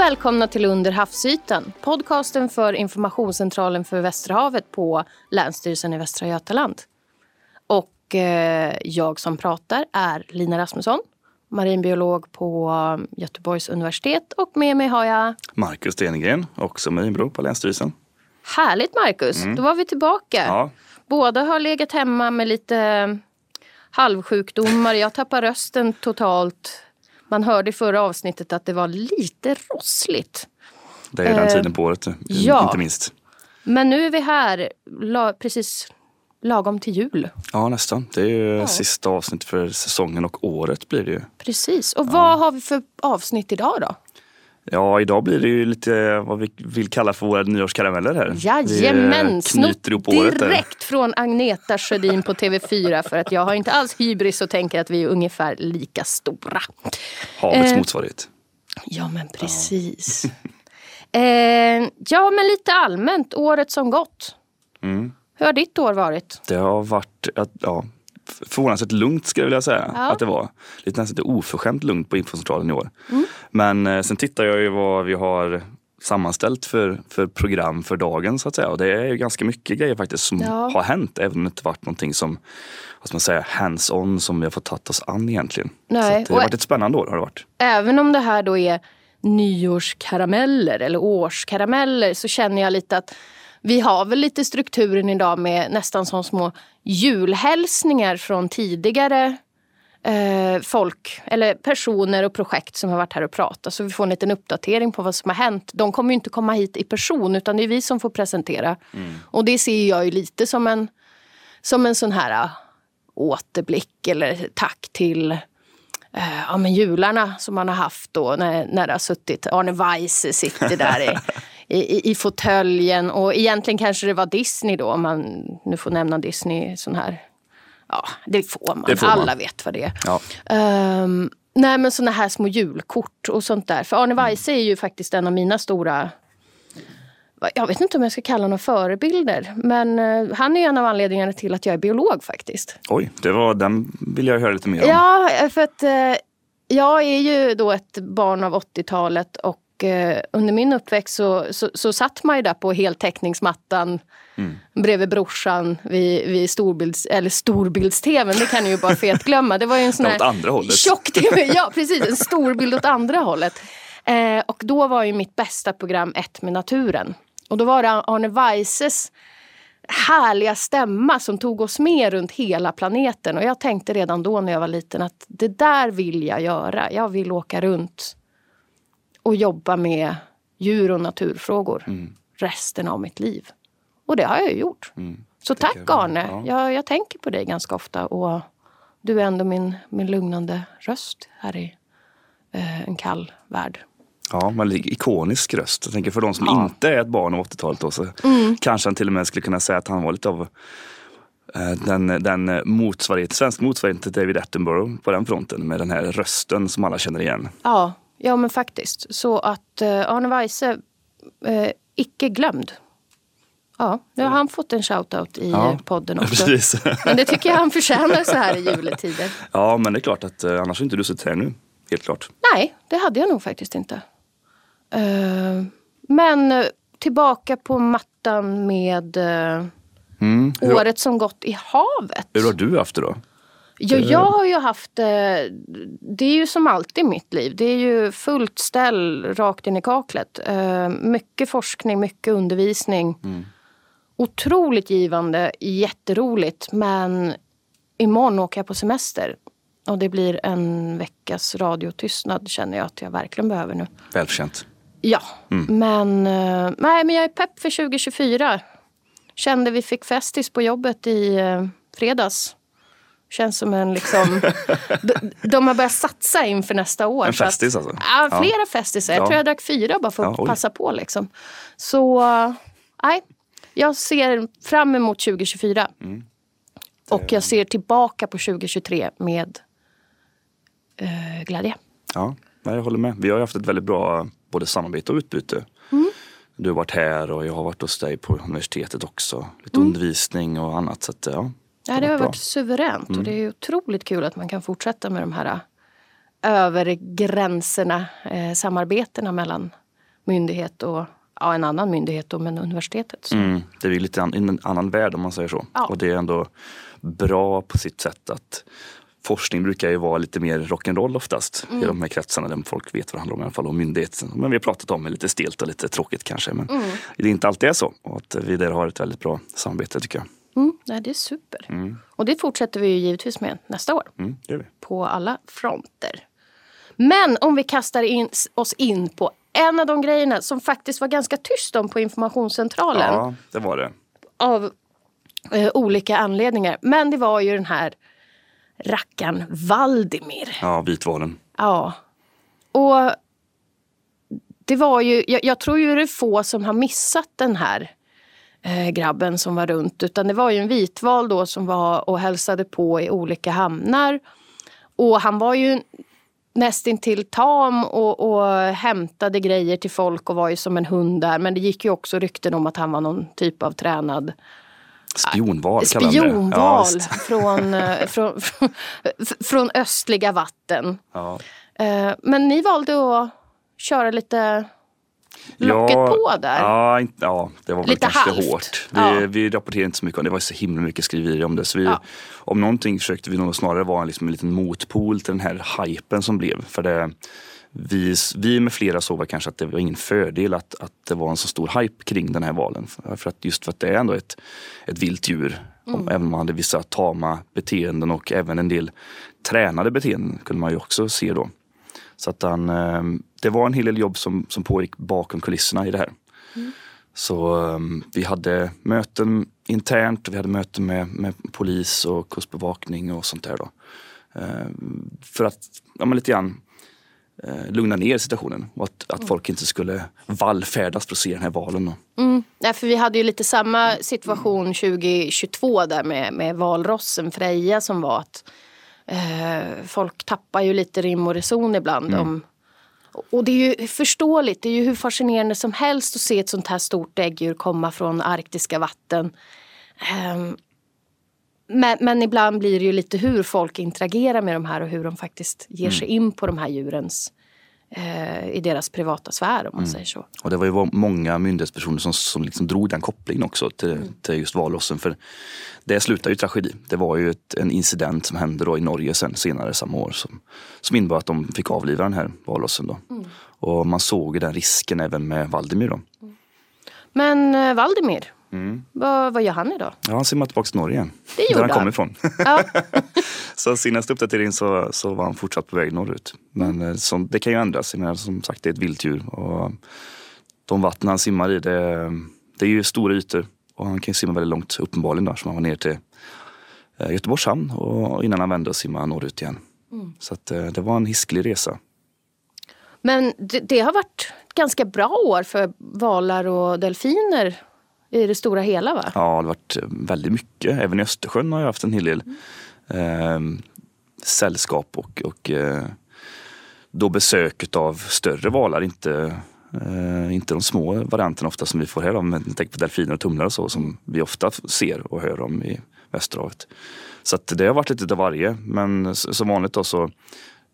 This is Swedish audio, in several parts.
Välkomna till Under havsytan, podcasten för informationscentralen för Västerhavet på Länsstyrelsen i Västra Götaland. Och eh, jag som pratar är Lina Rasmusson, marinbiolog på Göteborgs universitet och med mig har jag Marcus Stenegren, också marinbiolog på Länsstyrelsen. Härligt Marcus, då var vi tillbaka. Ja, Båda har legat hemma med lite halvsjukdomar. Jag tappar rösten totalt. Man hörde i förra avsnittet att det var lite rossligt. det är den Eh, tiden på året, ja. inte minst. Men nu är vi här la, precis lagom till jul. Ja, nästan. Det är ju sista avsnittet för säsongen och året blir det ju. Precis. Och vad har vi för avsnitt idag då? Ja, idag blir det ju lite vad vi vill kalla för våra nyårskarameller här. Jajamän! Eh, Snott direkt från Agneta Sjödin på TV4 för att jag har inte alls hybris och tänker att vi är ungefär lika stora. Havets Eh, motsvarighet. Ja, men precis. eh, ja, men lite allmänt. Året som gått. Mm. Hur har ditt år varit? Det har varit ja, förvånansvärt lugnt skulle jag vilja säga Ja. att det var. Lite nästan lite oförskämt lugnt på infocentralen i år. Mm. Men eh, sen tittar jag ju vad vi har sammanställt för, för program för dagen så att säga. Och det är ju ganska mycket grejer faktiskt som Ja. har hänt även om det inte varit någonting som vad ska man säga, hands-on som vi har fått tagit oss an egentligen. Nej, det har varit ett spännande år har det varit. Även om det här då är nyårskarameller eller årskarameller så känner jag lite att vi har väl lite strukturen idag med nästan som små julhälsningar från tidigare eh, folk eller personer och projekt som har varit här och pratat. Så vi får en liten uppdatering på vad som har hänt. De kommer ju inte komma hit i person utan det är vi som får presentera. Och det ser jag ju lite som en, som en sån här äh, återblick eller tack till eh, ja, men jularna som man har haft då när, när det har suttit Arne Weise sitter där i, i, i fåtöljen och egentligen kanske det var Disney då om man nu får nämna Disney sån här Ja, det får man. Det får man. Alla vet vad det är. Ja. Ehm, nej, men såna här små julkort och sånt där. För Arne Weise är ju faktiskt en av mina stora jag vet inte om jag ska kalla honom förebilder. Men eh, han är en av anledningarna till att jag är biolog faktiskt. Oj, det var, den vill jag höra lite mer om. Ja, för att eh, jag är ju då ett barn av 80-talet och eh, under min uppväxt så, så, så satt man ju där på heltäckningsmattan bredvid brorsan vid, vid storbilds, eller storbilds-tvn. Det kan ni ju bara fetglömma. Det var ju en sån här tjock-tv. Ja, precis. En storbild åt andra hållet. Eh, och då var ju mitt bästa program Ett med naturen. Och då var det Arne Weises härliga stämma som tog oss med runt hela planeten. Och jag tänkte redan då när jag var liten att det där vill jag göra. Jag vill åka runt och jobba med djur och naturfrågor resten av mitt liv. Och det har jag ju gjort. Så tack Mm. jag. Arne. Ja. Jag, jag tänker på dig ganska ofta. Och du är ändå min, min lugnande röst här i eh, en kall värld. Ja, men ikonisk röst. Jag tänker för de som Ja. inte är ett barn av 80-talet då, så kanske han till och med skulle kunna säga att han var lite av eh, den, den motsvarighet, svensk motsvarighet till David Attenborough på den fronten med den här rösten som alla känner igen. Ja, ja men faktiskt. Så att eh, Arne Weise, eh, icke glömd. Ja, nu har han fått en shoutout i Ja, eh, podden också. Precis. Men det tycker jag han förtjänar så här i juletider. ja, men det är klart att eh, annars har inte du suttit här nu. Helt klart. Nej, det hade jag nog faktiskt inte. Eh, men eh, tillbaka på mattan med eh, Mm. Hur, året som gått i havet. hur har du haft det då? Ja, jag har ju haft eh, Det är ju som alltid i mitt liv. Det är ju fullt ställ rakt in i kaklet. Eh, mycket forskning, mycket undervisning. Otroligt givande, jätteroligt. Men imorgon åker jag på semester. Och det blir en veckas radiotystnad känner jag att jag verkligen behöver nu. Välförtjänt. Ja, men, eh, nej, men jag är pepp för 2024. Kände vi fick festis på jobbet i eh, fredags. Känns som en liksom... de, de har börjat satsa inför nästa år. En att- festis alltså? Ja, Ja. flera festisar. Jag Ja. tror jag drack fyra bara för att Ja, passa på. Liksom. Så nej, jag ser fram emot 2024. Mm. Och jag ser tillbaka på 2023 med eh, glädje. Ja, jag håller med. Vi har haft ett väldigt bra både samarbete och utbyte. Du har varit här och jag har varit hos dig på universitetet också. Lite undervisning och annat. Så att, ja, Ja, det har varit suveränt och det är otroligt kul att man kan fortsätta med de här över gränserna, eh, samarbetena mellan myndighet och ja, en annan myndighet, då, men universitetet. Mm, det är lite an, en annan värld om man säger så. Ja. Och det är ändå bra på sitt sätt att forskning brukar ju vara lite mer rock'n'roll oftast Mm. i de här kretsarna där folk vet vad det handlar om i alla fall. Och myndigheten. Men vi har pratat om det lite stelt och lite tråkigt kanske. Men Mm. det inte alltid är så. Och att vi där har ett väldigt bra samarbete tycker jag. Mm, nej, det är super. Och det fortsätter vi ju givetvis med nästa år. Mm, på alla fronter. Men om vi kastar in, oss in på en av de grejerna som faktiskt var ganska tyst om på informationscentralen Ja, det var det. av eh, olika anledningar. Men det var ju den här rackaren Valdimir. Ja, Vitvalen. Ja. Och det var ju, jag, jag tror ju det är få som har missat den här grabben som var runt. Utan det var ju en vitval då som var och hälsade på i olika hamnar. Och han var ju nästintill tam och, och hämtade grejer till folk och var ju som en hund där. Men det gick ju också rykten om att han var någon typ av tränad Spionval. Ja, spionval visst. från, eh, från, från, från östliga vatten. ja. Eh, Men ni valde att köra lite locket på där. Ja, inte- ja det var väl Lite kanske halvt. hårt. Vi, Ja. vi rapporterade inte så mycket om det. Det var så himla mycket skriverier om det. Så vi, Ja. Om någonting försökte vi nog snarare vara en, liksom en liten motpol till den här hypen som blev. För det, vi, vi med flera såg kanske att det var ingen fördel att, att det var en så stor hype kring den här valen. För, att just för att det är ändå ett, ett vilt djur. Mm. Även om man hade vissa tama beteenden och även en del tränade beteenden kunde man ju också se då. Så att han, eh, det var en hel del jobb som, som pågick bakom kulisserna i det här. Så eh, vi hade möten internt och vi hade möten med, med polis och kustbevakning och sånt där. Då. Eh, för att ja, men lite grann eh, lugna ner situationen och att, att folk inte skulle vallfärdas för att se den här valen. Då. Mm. Nej, för vi hade ju lite samma situation 2022 där med, med valrossen Freja som var att eh, folk tappar ju lite rim och reson ibland. Om, och det är ju förståeligt, det är ju hur fascinerande som helst att se ett sånt här stort äggdjur komma från arktiska vatten. Ehm, men, men ibland blir det ju lite hur folk interagerar med de här och hur de faktiskt ger sig in på de här djurens i deras privata sfär om man säger så. Och det var ju många myndighetspersoner som, som liksom drog den kopplingen också till, till just valrossen. För det slutade ju tragedi. Det var ju ett, en incident som hände då i Norge sen, senare samma år som, som innebar att de fick avliva den här valrossen. Då. Och man såg ju den risken även med Valdimir. Då. Men eh, Valdimir, vad, vad gör han idag? Ja, han simmar tillbaka till Norge. Det Där gjorde han han. kom ifrån. Ja. så senaste uppdatering så, så var han fortsatt på väg norrut. Men eh, som, det kan ju ändras. Menar, som sagt, det är ett vilddjur. Och de vatten han simmar i, det, det är ju stora ytor. Och han kan ju simma väldigt långt, uppenbarligen. Då, så han var ner till eh, Göteborgs hamn och innan han vände och simmade norrut igen. Så att, eh, det var en hisklig resa. Men det, det har varit ganska bra år för valar och delfiner i det stora hela va? Ja, det har varit eh, väldigt mycket. Även i Östersjön har jag haft en hel del eh, sällskap och, och eh, då besök av större valar. Inte, eh, inte de små varianterna ofta som vi får här. Men jag tänker på delfiner och tumlare och så som vi ofta ser och hör om i Västerhavet. Så att det har varit lite av varje. Men som vanligt då så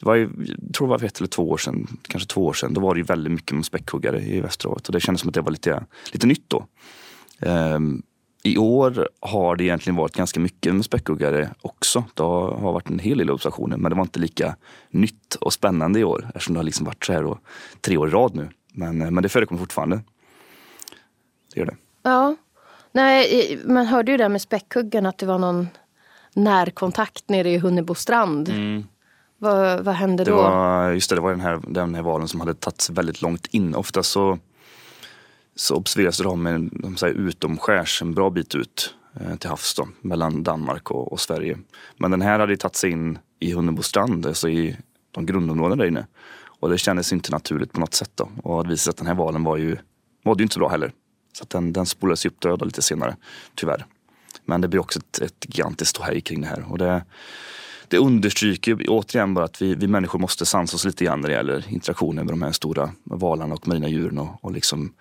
det var ju, jag tror det var för ett eller två år sedan, kanske två år sedan, då var det ju väldigt mycket med späckhuggare i Västerhavet och det kändes som att det var lite, lite nytt då. Ehm, I år har det egentligen varit ganska mycket med späckhuggare också. Det har, varit en hel del observationer men det var inte lika nytt och spännande i år eftersom det har liksom varit så här då, tre år i rad nu. Men, eh, men det förekommer fortfarande. Det gör det. Ja. Nej, man hörde ju det med späckhuggen att det var någon närkontakt nere i Hunnebo strand. Vad, vad hände Det då? var, just det, det var den här, den här valen som hade tagit sig väldigt långt in. Ofta så, så observeras de med de säger, utomskärs en bra bit ut eh, till havs då, mellan Danmark och, och Sverige. Men den här hade tagit sig in i Hunnebostrand, alltså i de grundområdena där inne. Och det kändes inte naturligt på något sätt. Då. Och det visade sig att den här valen var ju, mådde ju inte så bra heller. Så att den, den spolades upp död lite senare, tyvärr. Men det blir också ett, ett gigantiskt ståhej kring det här. Och det, det understryker återigen bara att vi, vi människor måste sansa oss lite grann när det gäller interaktionen med de här stora valarna och marina djuren och, och liksom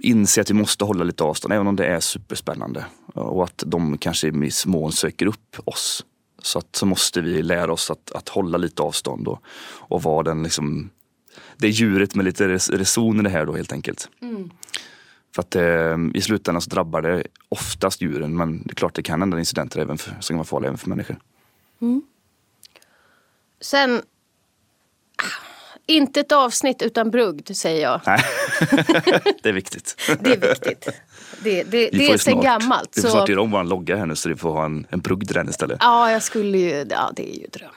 inse att vi måste hålla lite avstånd även om det är superspännande. Och att de kanske i viss mån söker upp oss så, att, så måste vi lära oss att, att hålla lite avstånd och, och vara den liksom det är djuret med lite reson i det här då helt enkelt. Mm. För att eh, i slutändan så drabbar det oftast djuren men det är klart det kan hända incidenter även för, som kan vara farliga även för människor. Mm. Sen, inte ett avsnitt utan brugd säger jag. Nej, det är viktigt. det är viktigt. Det, det, det är sen gammalt. Vi får snart göra om vår logga här nu så vi får ha en, en brugd den istället. Ja, jag skulle ju, ja det är ju drömmen.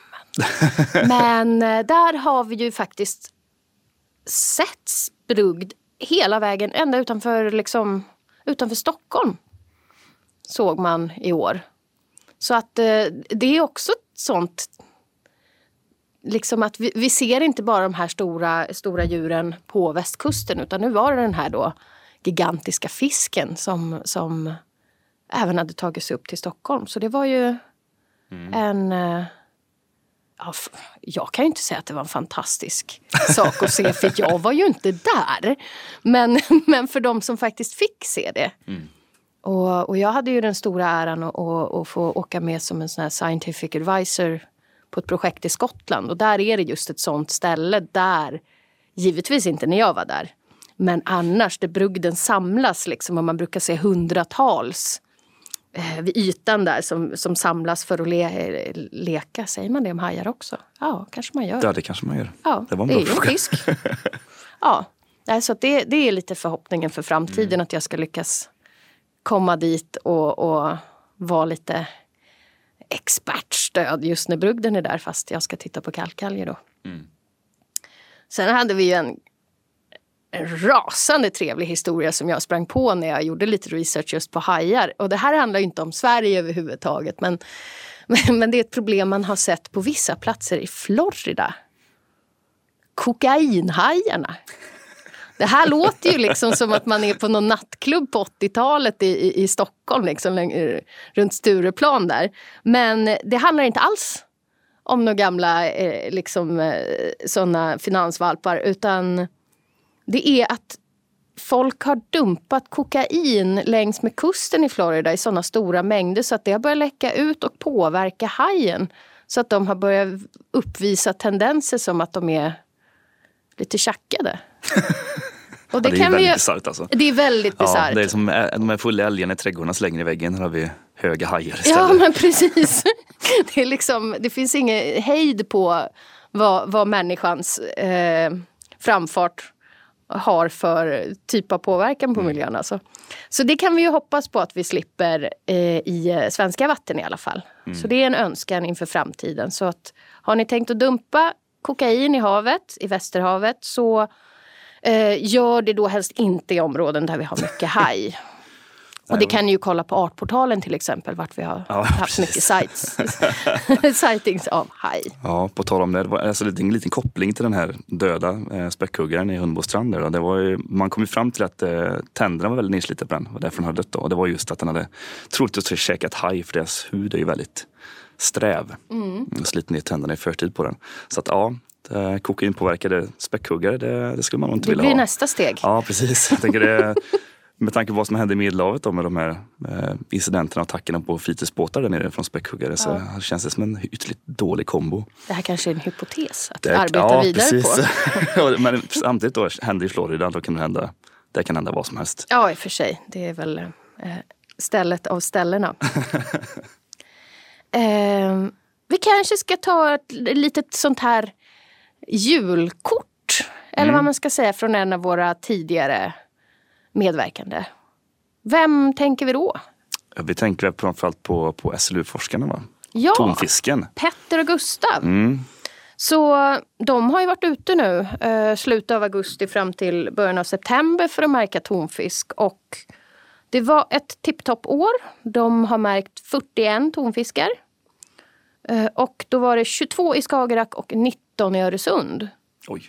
Men eh, där har vi ju faktiskt sett brugd hela vägen ända utanför, liksom, utanför Stockholm. Såg man i år. Så att eh, det är också ett sånt liksom att vi, vi, ser inte bara de här stora, stora djuren på västkusten utan nu var det den här då gigantiska fisken som, som även hade tagit sig upp till Stockholm. Så det var ju mm. en... Eh, ja, jag kan ju inte säga att det var en fantastisk sak att se för jag var ju inte där. Men, men för de som faktiskt fick se det. Mm. Och, och jag hade ju den stora äran att, att, att få åka med som en sån här scientific advisor på ett projekt i Skottland. Och där är det just ett sånt ställe där, givetvis inte när jag var där, men annars där brugden samlas liksom och man brukar se hundratals eh, vid ytan där som, som samlas för att le, leka. Säger man det om hajar också? Ja, kanske man gör. Ja, det kanske man gör. Ja, det, var en det är en fisk. ja, så det, det är lite förhoppningen för framtiden mm. att jag ska lyckas komma dit och, och vara lite expertstöd just när brugden är där fast jag ska titta på kalkalger då. Mm. Sen hade vi en, en rasande trevlig historia som jag sprang på när jag gjorde lite research just på hajar. Och det här handlar inte om Sverige överhuvudtaget men, men, men det är ett problem man har sett på vissa platser i Florida. Kokainhajarna. Det här låter ju liksom som att man är på någon nattklubb på 80-talet i, i, i, Stockholm, liksom, runt Stureplan där. Men det handlar inte alls om några gamla eh, liksom, eh, såna finansvalpar utan det är att folk har dumpat kokain längs med kusten i Florida i såna stora mängder så att det har börjat läcka ut och påverka hajen. Så att de har börjat uppvisa tendenser som att de är lite tjackade. Och det, ja, det är väldigt bisarrt alltså. Det är väldigt bisarrt. Ja, det är som de här fulla älgarna i trädgårdarna slänger i väggen. Här har vi höga hajar istället. Ja men precis. Det, är liksom, det finns ingen hejd på vad, vad människans eh, framfart har för typ av påverkan på mm. miljön. Alltså. Så det kan vi ju hoppas på att vi slipper eh, i svenska vatten i alla fall. Mm. Så det är en önskan inför framtiden. Så att, har ni tänkt att dumpa kokain i havet, i Västerhavet, så eh, gör det då helst inte i områden där vi har mycket haj. Och det kan ni ju kolla på Artportalen till exempel vart vi har ja, haft precis. mycket sites, sightings av haj. Ja, på tal om det, det var alltså en liten koppling till den här döda eh, späckhuggaren i Hundbostrand. Där, det var ju, man kom ju fram till att eh, tänderna var väldigt nedslitna på den, det var därför den hade dött. Då. Och det var just att den hade troligtvis käkat haj för deras hud är ju väldigt sträv. Mm. Slitit ner tänderna i förtid på den. Så att ja, Eh, kokainpåverkade späckhuggare, det, det skulle man nog inte det vilja ha. Det blir nästa steg. Ja precis. Jag tänker det, med tanke på vad som hände i Medelhavet då med de här eh, incidenterna och attackerna på fritidsbåtar där nere från späckhuggare ja. så känns det som en ytterligt dålig kombo. Det här kanske är en hypotes att det, arbeta ja, vidare precis. på. Men samtidigt då händer i Florida, då kan det hända, det kan hända vad som helst. Ja i och för sig, det är väl eh, stället av ställena. eh, vi kanske ska ta ett litet sånt här julkort. Eller mm. vad man ska säga från en av våra tidigare medverkande. Vem tänker vi då? Vi tänker framförallt på, på SLU-forskarna va? Ja, Tonfisken. Petter och Gustav. Mm. Så de har ju varit ute nu eh, slutet av augusti fram till början av september för att märka tonfisk. Och det var ett tipptopp-år. De har märkt 41 tonfiskar. Eh, och då var det 22 i Skagerrak och 19 19 i Öresund. Oj.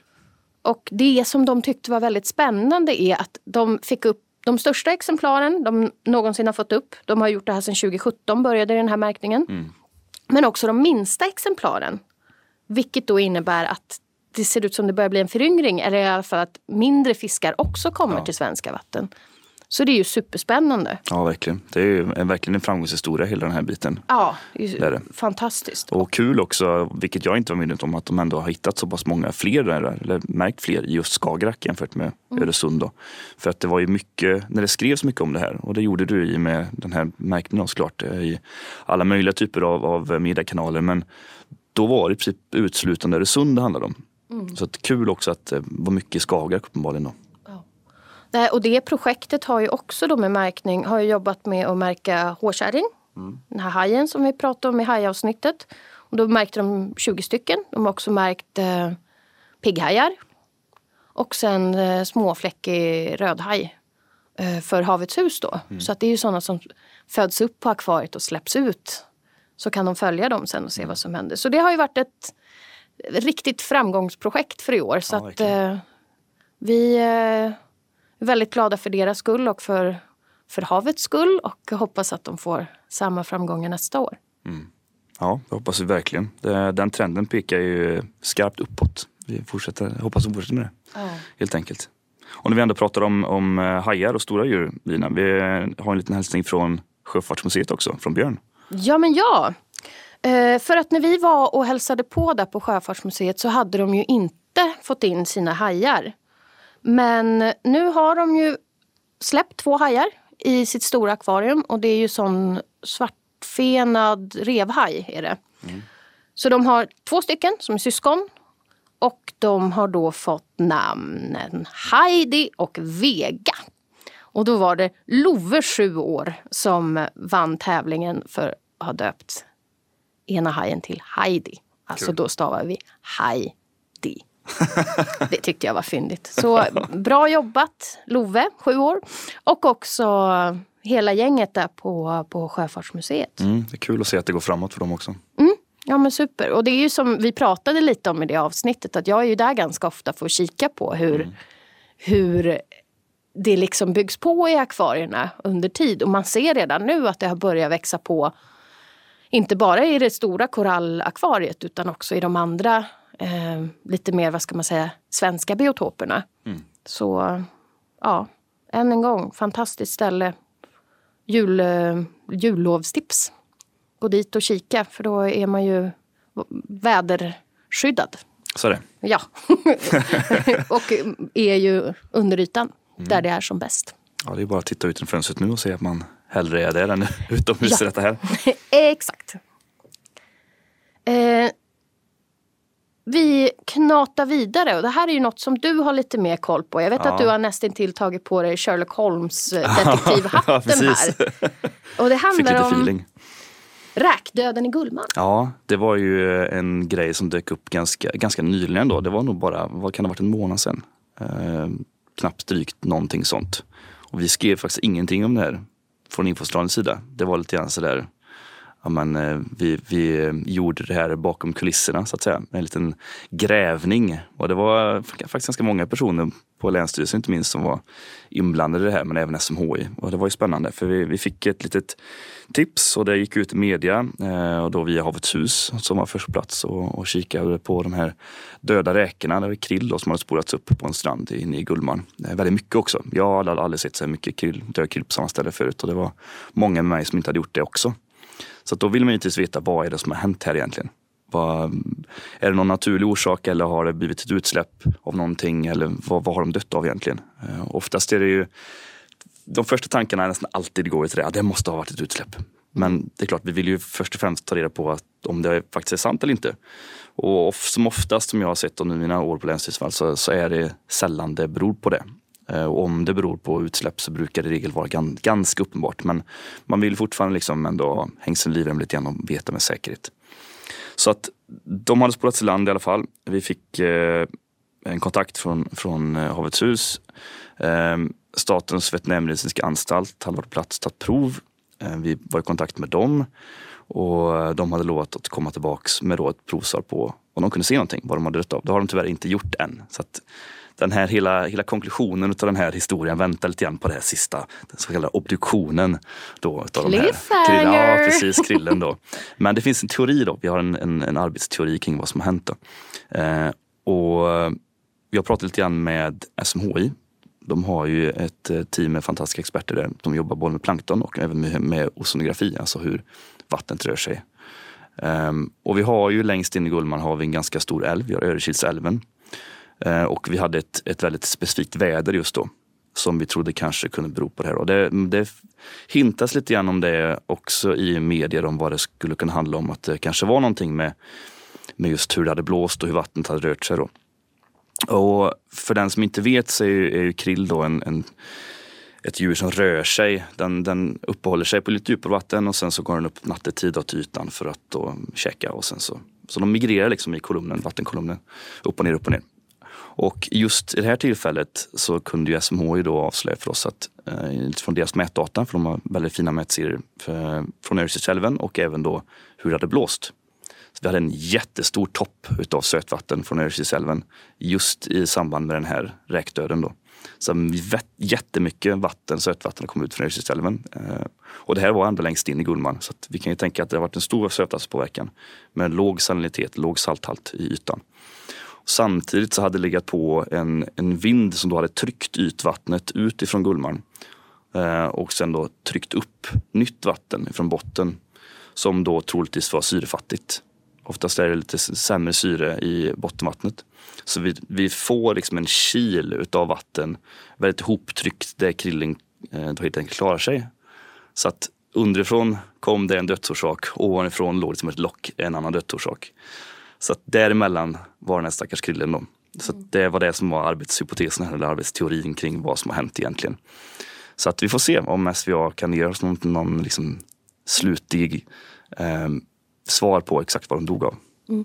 Och det som de tyckte var väldigt spännande är att de fick upp de största exemplaren de någonsin har fått upp. De har gjort det här sedan 2017, började den här märkningen. Mm. Men också de minsta exemplaren. Vilket då innebär att det ser ut som det börjar bli en föryngring eller i alla fall att mindre fiskar också kommer ja. till svenska vatten. Så det är ju superspännande. Ja, verkligen. Det är ju verkligen en framgångshistoria hela den här biten. Ja, det är, Det fantastiskt. Och kul också, vilket jag inte var medveten om, att de ändå har hittat så pass många fler där, eller märkt fler i just Skagerrak jämfört med Öresund. Då. För att det var ju mycket, när det skrevs mycket om det här, och det gjorde du i med den här märkningen såklart, eh, i alla möjliga typer av, av mediekanaler. Men då var det i princip uteslutande Öresund det handlade om. Så att kul också att det var mycket Skagerrak uppenbarligen då. Här, och det projektet har ju också då med märkning, har ju jobbat med att märka hårkärring. Den här hajen som vi pratade om i hajavsnittet. Och då märkte de 20 stycken. De har också märkt eh, pigghajar. Och sen eh, småfläckig rödhaj eh, för Havets hus då. Så att det är ju sådana som föds upp på akvariet och släpps ut. Så kan de följa dem sen och se vad som händer. Så det har ju varit ett riktigt framgångsprojekt för i år. Så Ja, att eh, vi eh, väldigt glada för deras skull och för, för havets skull och hoppas att de får samma framgångar nästa år. Ja, det hoppas vi verkligen. Den trenden pekar ju skarpt uppåt. Vi fortsätter, hoppas de fortsätter med det. Helt enkelt. Och när vi ändå pratar om, om eh, hajar och stora djur, Lina. Vi har en liten hälsning från Sjöfartsmuseet också, från Björn. Ja, men ja. Eh, för att när vi var och hälsade på där på Sjöfartsmuseet så hade de ju inte fått in sina hajar. Men nu har de ju släppt två hajar i sitt stora akvarium och det är ju sån svartfenad revhaj är det. Så de har två stycken som är syskon och de har då fått namnen Heidi och Vega. Och då var det Love, sju år, som vann tävlingen för att ha döpt ena hajen till Heidi. Alltså Kul. då stavar vi Heidi. Det tyckte jag var fyndigt. Så bra jobbat Love, sju år. Och också hela gänget där på, på Sjöfartsmuseet. Mm, det är kul att se att det går framåt för dem också. Ja men super. Och det är ju som vi pratade lite om i det avsnittet att jag är ju där ganska ofta för att kika på hur, hur det liksom byggs på i akvarierna under tid. Och man ser redan nu att det har börjat växa på inte bara i det stora korallakvariet utan också i de andra eh, lite mer, vad ska man säga, svenska biotoperna. Så ja, än en gång, fantastiskt ställe. Jul, eh, jullovstips. Gå dit och kika för då är man ju väderskyddad. Så det. Ja. och är ju under ytan där det är som bäst. Ja, det är bara att titta ut genom fönstret nu och se att man hellre är där än utomhus Ja. i detta här. Exakt. Eh, vi knatar vidare och det här är ju något som du har lite mer koll på. Jag vet Ja. att du har nästan till tagit på dig Sherlock Holmes eh, detektivhatten Ja, här. Och det handlar om feeling. räkdöden i Gullmarn. Ja, det var ju en grej som dök upp ganska, ganska nyligen då. Det var nog bara, vad kan det ha varit, en månad sedan? Eh, knappt drygt någonting sånt. Och vi skrev faktiskt ingenting om det här från Infostrandens sida. Det var lite grann sådär, ja men eh, vi, vi eh, gjorde det här bakom kulisserna så att säga. En liten grävning. Och det var faktiskt ganska många personer på Länsstyrelsen inte minst som var inblandade i det här men även SMHI. Och det var ju spännande för vi, vi fick ett litet tips och det gick ut i media eh, och då via Havets hus som var först på plats och, och kikade på de här döda räkorna, det var krill då, som hade spolats upp på en strand inne i Gullmarn. Eh, väldigt mycket också. Jag hade aldrig sett så här mycket krill, död krill på samma ställe förut och det var många med mig som inte hade gjort det också. Så att då vill man givetvis veta vad är det som har hänt här egentligen. Vad, är det någon naturlig orsak eller har det blivit ett utsläpp av någonting eller vad, vad har de dött av egentligen? Eh, oftast är det ju de första tankarna är nästan alltid går till det, ja, det måste ha varit ett utsläpp. Men det är klart, vi vill ju först och främst ta reda på att, om det faktiskt är sant eller inte. Och of- som oftast, som jag har sett under mina år på Länsstyrelsen, så, så är det sällan det beror på det. Eh, och om det beror på utsläpp så brukar det i regel vara ganska uppenbart. Men man vill fortfarande liksom ändå ha hängseln i livrem lite grann och veta med säkerhet. Så att de hade spolats i land i alla fall. Vi fick eh, en kontakt från, från eh, Havets hus. Eh, Statens veterinärmedicinska anstalt hade varit på plats och tagit prov. Eh, vi var i kontakt med dem och eh, de hade lovat att komma tillbaks med då ett provsvar på om de kunde se någonting, vad de hade dött av. Det har de tyvärr inte gjort än. Så att den här hela, hela konklusionen av den här historien väntar lite grann på det här sista, den så kallade obduktionen. Då, utav de här. Ja, precis, krillen då. Men det finns en teori då, vi har en, en, en arbetsteori kring vad som har hänt. Eh, och vi har pratat lite grann med SMHI De har ju ett eh, team med fantastiska experter där. De jobbar både med plankton och även med, med ozonografi, alltså hur vattnet rör sig. Um, och vi har ju längst in i Gullmarn har vi en ganska stor älv, vi har Örekilsälven. Eh, och vi hade ett, ett väldigt specifikt väder just då som vi trodde kanske kunde bero på det här. Och det, det hintas lite grann om det också i medier om vad det skulle kunna handla om. Att det kanske var någonting med, med just hur det hade blåst och hur vattnet hade rört sig. Då. Och för den som inte vet så är ju, är ju krill då en, en, ett djur som rör sig. Den, den uppehåller sig på lite djupare vatten och sen så går den upp nattetid till ytan för att då käka. Och sen så, så de migrerar liksom i kolumnen, vattenkolumnen. Upp och ner, upp och ner. Och just i det här tillfället så kunde ju SMHI då avslöja för oss att eh, från deras mätdata, för de har väldigt fina mätserier för, från Örnsköldsälven och även då hur det hade blåst. Så vi hade en jättestor topp utav sötvatten från Örnsköldsälven just i samband med den här räkdöden. Då. Så jättemycket vatten, sötvatten kom ut från Örnsköldsälven. Eh, och det här var ändå längst in i Gullmarn så vi kan ju tänka att det har varit en stor sötvattenspåverkan med låg salinitet, låg salthalt i ytan. Samtidigt så hade det legat på en, en vind som då hade tryckt ytvattnet ut ifrån Gullmarn. Eh, och sen då tryckt upp nytt vatten från botten som då troligtvis var syrefattigt. Oftast är det lite sämre syre i bottenvattnet. Så vi, vi får liksom en kil utav vatten väldigt hoptryckt där krilling eh, då helt enkelt klarar sig. Så att underifrån kom det en dödsorsak, ovanifrån låg det som ett lock, en annan dödsorsak. Så att däremellan var den här stackars krillen då. Så det var det som var arbetshypotesen eller arbetsteorin kring vad som har hänt egentligen. Så att vi får se om SVA kan ge oss någon, någon liksom slutlig eh, svar på exakt vad de dog av. Mm.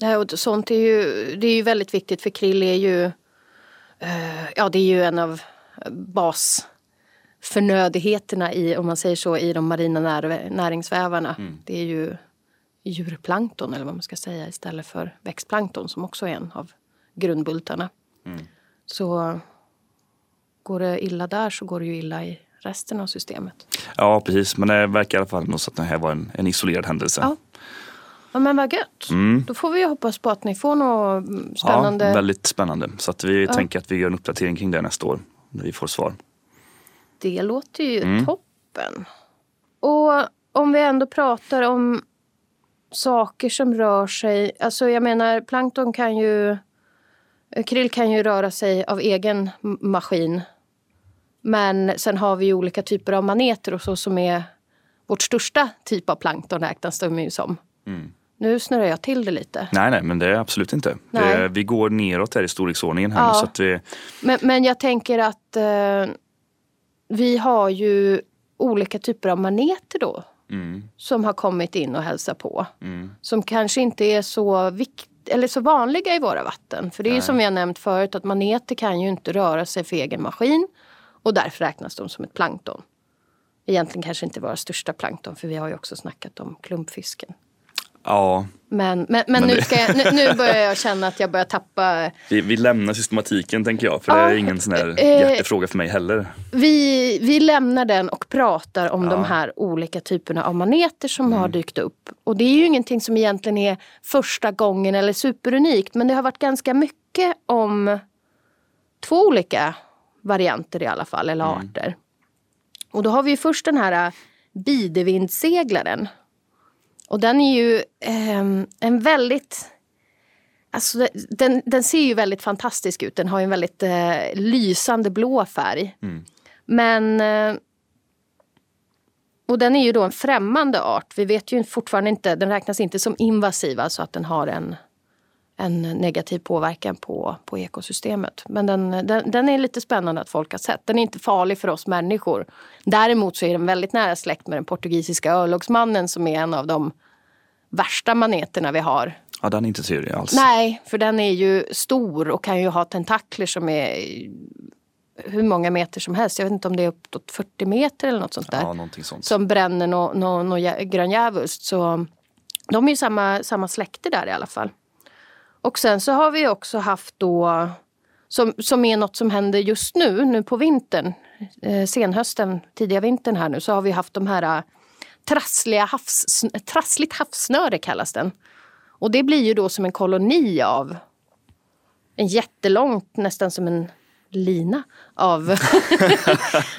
Nej, och sånt är ju, det är ju väldigt viktigt för krill är ju, eh, ja det är ju en av basförnödigheterna i, om man säger så, i de marina när, näringsvävarna. Mm. Det är ju djurplankton eller vad man ska säga istället för växtplankton som också är en av grundbultarna. Mm. Så går det illa där så går det ju illa i resten av systemet. Ja precis men det verkar i alla fall som att det här var en, en isolerad händelse. Ja. ja men vad gött. Mm. Då får vi hoppas på att ni får något spännande. Ja, väldigt spännande. Så att vi ja. tänker att vi gör en uppdatering kring det nästa år när vi får svar. Det låter ju mm. toppen. Och om vi ändå pratar om saker som rör sig. Alltså jag menar plankton kan ju... Krill kan ju röra sig av egen maskin. Men sen har vi olika typer av maneter och så som är vårt största typ av plankton räknas de ju som. Mm. Nu snurrar jag till det lite. Nej, nej, men det är absolut inte. Det, vi går neråt här i storleksordningen. Här ja. så att vi... men, men jag tänker att eh, vi har ju olika typer av maneter då mm. som har kommit in och hälsat på. Mm. Som kanske inte är så vikt eller så vanliga i våra vatten. För det är ju som vi har nämnt förut att maneter kan ju inte röra sig för egen maskin. Och därför räknas de som ett plankton. Egentligen kanske inte våra största plankton för vi har ju också snackat om klumpfisken. Ja. Men, men, men, men nu, ska jag, nu, nu, börjar jag känna att jag börjar tappa... Vi, vi lämnar systematiken tänker jag, för ja, det är ingen sån här eh, hjärtefråga för mig heller. Vi, vi lämnar den och pratar om ja. de här olika typerna av maneter som mm. har dykt upp. Och det är ju ingenting som egentligen är första gången eller superunikt, men det har varit ganska mycket om två olika varianter i alla fall, eller mm. arter. Och då har vi först den här bidevindseglaren och den är ju eh, en väldigt... Alltså den, den ser ju väldigt fantastisk ut. Den har en väldigt eh, lysande blå färg. Mm. Men... Eh, och den är ju då en främmande art. Vi vet ju fortfarande inte, den räknas inte som invasiv, alltså att den har en, en negativ påverkan på, på ekosystemet. Men den, den, den, är lite spännande att folk har sett. Den är inte farlig för oss människor. Däremot så är den väldigt nära släkt med den portugisiska örlogsmannen som är en av de värsta maneterna vi har. Ja, den är inte trevlig alls. Nej, för den är ju stor och kan ju ha tentakler som är hur många meter som helst. Jag vet inte om det är uppåt 40 meter eller något sånt där. Ja, sånt. Som bränner något no, no, no gröndjävulskt. Så de är ju samma, samma släkte där i alla fall. Och sen så har vi också haft då, som, som är något som händer just nu, nu på vintern, eh, senhösten, tidiga vintern här nu, så har vi haft de här eh, trassliga havs, trassligt havssnöre kallas den. Och det blir ju då som en koloni av en jättelångt, nästan som en lina av...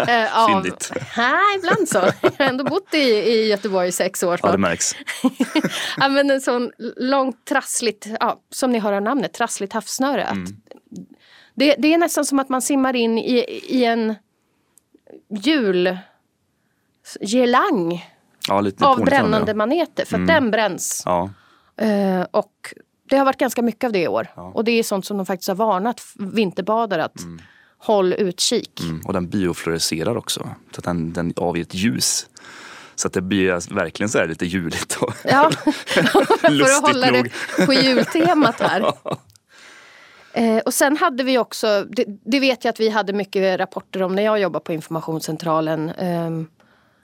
eh, av Fyndigt. Nej, ibland så. Jag har ändå bott i, i Göteborg i sex år Ja, snart. det märks. ja, men en sån långt trassligt, ja, som ni hör av namnet, trassligt havssnöre. Mm. det, det är nästan som att man simmar in i, i en jul girlang Ja, av brännande maneter. För att den bränns. Ja, Eh, och det har varit ganska mycket av det i år. Och det är sånt som de faktiskt har varnat vinterbadare att håll utkik. mm. och den biofluorescerar också. Så att den, den avger ett ljus. Så att det blir verkligen så här lite juligt. Och Ja, för att hålla det nog. på jultemat här. Eh, och sen hade vi också, det, det vet jag att vi hade mycket rapporter om när jag jobbade på informationscentralen. Eh,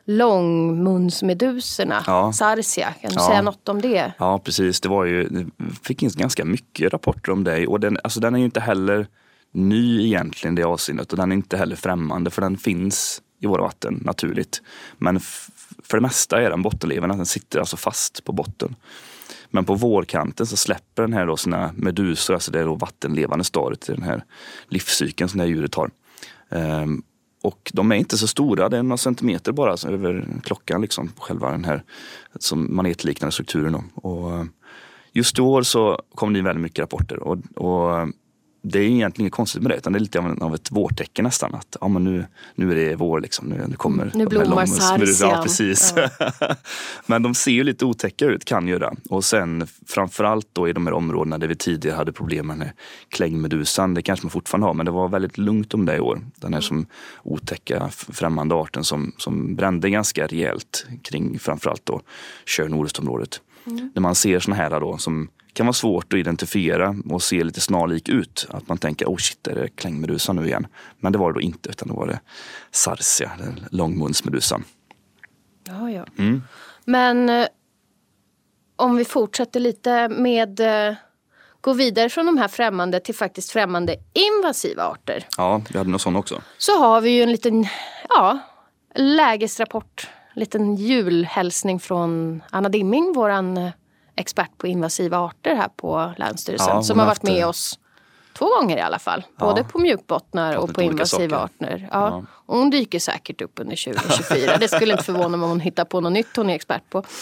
långmunsmeduserna, Ja. Sarsia. Kan du Ja. säga något om det? Ja precis, det var ju, det fick in ganska mycket rapporter om det och den, alltså den är ju inte heller ny egentligen det avseendet och den är inte heller främmande för den finns i våra vatten naturligt. Men för det mesta är den bottenlevande, den sitter alltså fast på botten. Men på vårkanten så släpper den här då sina medusor, alltså det är då vattenlevande stadiet i den här livscykeln som det här djuret har. Ehm, och de är inte så stora, det är några centimeter bara alltså, över klockan liksom, själva den här som manetliknande strukturen. Då. Och eh, just i år så kom det in väldigt mycket rapporter och, och eh, det är egentligen inget konstigt med det utan det är lite av, ett vårtecken nästan. Att ja, men nu, nu är det vår liksom, nu, nu kommer nu blommar sarsian. Ja, precis. men de ser ju lite otäcka ut, kan göra. Och sen framförallt då i de här områdena där vi tidigare hade problem med klängmedusan. Det kanske man fortfarande har, men det var väldigt lugnt om det i år. Den här som otäcka främmande arten som, som brände ganska rejält kring framförallt då Tjörn Orestområdet. När man ser såna här då som kan vara svårt att identifiera och se lite snarlik ut. Att man tänker, oh shit, är det klängmedusan nu igen? Men det var det då inte, utan det var det sarsia, långmunsmedusan. Ja, ja. Mm. Men eh, om vi fortsätter lite med eh, gå vidare från de här främmande till faktiskt främmande invasiva arter. Ja, vi hade någon sån också. Så har vi ju en liten ja, lägesrapport, en liten julhälsning från Anna Dimming, våran eh, expert på invasiva arter här på Länsstyrelsen. Ja, som har varit med eh, oss två gånger i alla fall. Både på mjukbottnar och på invasiva arter. Ja. Och hon dyker säkert upp under 2024. Det skulle inte förvåna mig om hon hittar på något nytt hon är expert på.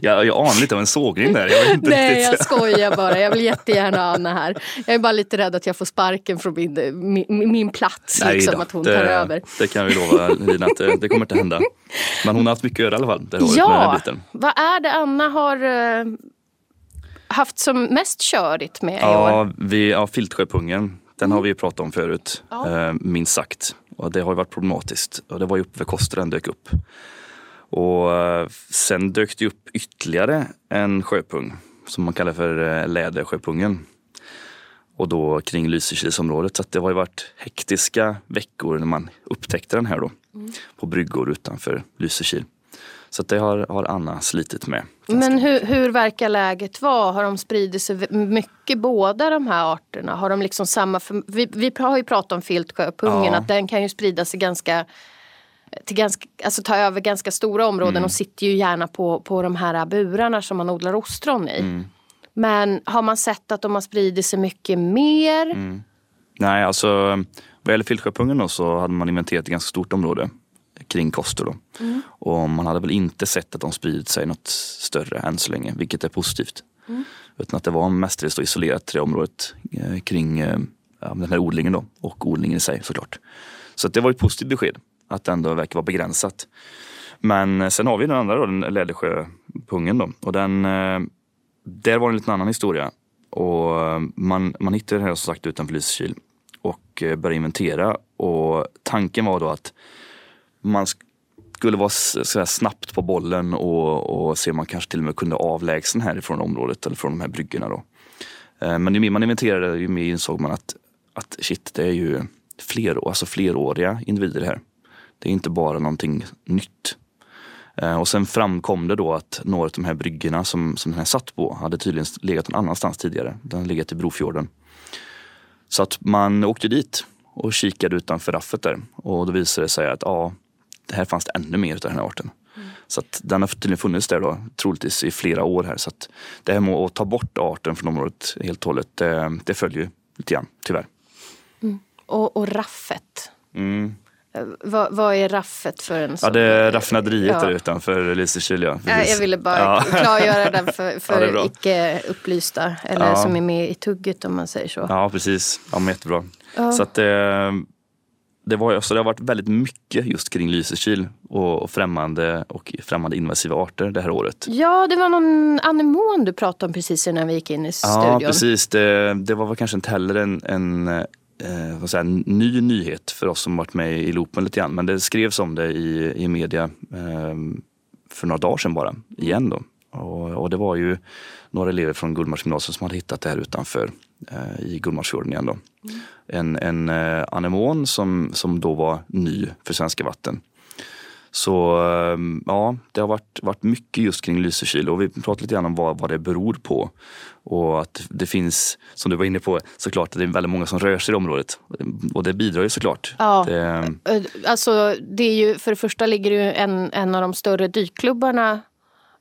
Jag, jag anar lite av en sågning där. Jag Nej, riktigt. jag skojar bara. Jag vill jättegärna ha Anna här. Jag är bara lite rädd att jag får sparken från min, min, min plats. Nej liksom, då, att hon det, tar över. Det kan vi lova Lina att det, det kommer inte hända. Men hon har haft mycket att göra i alla fall. Det Ja, vad är det Anna har eh, haft som mest körigt med i år? Ja, vi, ja, filtsjöpungen. Den har vi ju pratat om förut, Mm. Ja. eh, minst sagt. Och det har ju varit problematiskt. Och det var ju uppe vid Koster den dök upp. Och eh, sen dök det upp ytterligare en sjöpung som man kallar för eh, lädersjöpungen. Och då kring Lysekilsområdet. Så det har ju varit hektiska veckor när man upptäckte den här då. Mm. På bryggor utanför Lysekil. Så det har, har Anna slitit med. Men hur, hur verkar läget vara? Har de spridit sig mycket båda de här arterna? Har de liksom samma... Vi, vi har ju pratat om filtsjöpungen, Ja. att den kan ju sprida sig ganska till ganska, alltså ta över ganska stora områden Mm. och sitter ju gärna på, på de här burarna som man odlar ostron i. Mm. Men har man sett att de har spridit sig mycket mer? Mm. Nej, alltså vad gäller filtsjöpungen då så hade man inventerat ett ganska stort område kring Koster då. Och man hade väl inte sett att de spridit sig något större än så länge, vilket är positivt. Utan att det var mestadels isolerat till det området eh, kring eh, den här odlingen då och odlingen i sig såklart. Så det var ett positivt besked att det ändå verkar vara begränsat. Men eh, sen har vi den andra då, den lädersjöpungen då. Och den, eh, där var det en liten annan historia. Och eh, man, man hittade den här som sagt utanför Lysekil och började inventera. Och tanken var då att man skulle vara sådär snabbt på bollen och, och se om man kanske till och med kunde avlägsna härifrån området eller från de här bryggorna. Då. Eh, men ju mer man inventerade ju mer insåg man att, att shit, det är ju fler, alltså fleråriga individer här. Det är inte bara någonting nytt. Eh, och sen framkom det då att några av de här bryggorna som, som den här satt på hade tydligen legat någon annanstans tidigare. Den hade legat i Brofjorden. Så att man åkte dit och kikade utanför raffet där och då visade det sig att ja, det här fanns det ännu mer av den här arten. Så att den har tydligen funnits där då, troligtvis i flera år här. Så att det här med att ta bort arten från området helt och hållet, det, det följer lite grann, tyvärr. Och, och raffet. Mm. Eh, Vad, vad är raffet för en Ja, sån- det är raffinaderiet Ja. där utanför Lysekil. Ja, Ja, precis. jag ville bara Ja. klargöra det för, Ja, för bra. icke upplysta. Eller Ja. som är med i tugget om man säger så. Ja, precis. Ja, men jättebra. Ja. Så att det, var, så det har varit väldigt mycket just kring Lysekil och, och främmande och främmande invasiva arter det här året. Ja, det var någon anemon du pratade om precis innan vi gick in i studion. Ja, precis. Det, det var väl kanske inte heller en, en, eh, en ny nyhet för oss som varit med i loopen lite grann. Men det skrevs om det i, i media eh, för några dagar sedan bara, igen då. Och, och det var ju några elever från Gullmarsgymnasiet som hade hittat det här utanför i Gullmarsfjorden igen då. En, en eh, anemon som, som då var ny för svenska vatten. Så eh, ja, det har varit, varit mycket just kring Lysekil och vi pratade lite grann om vad, vad det beror på. Och att det finns, som du var inne på, såklart att det är väldigt många som rör sig i området. Och det bidrar ju såklart. Ja. Det, Eh, Alltså, det är ju, för det första ligger ju en, en av de större dykklubbarna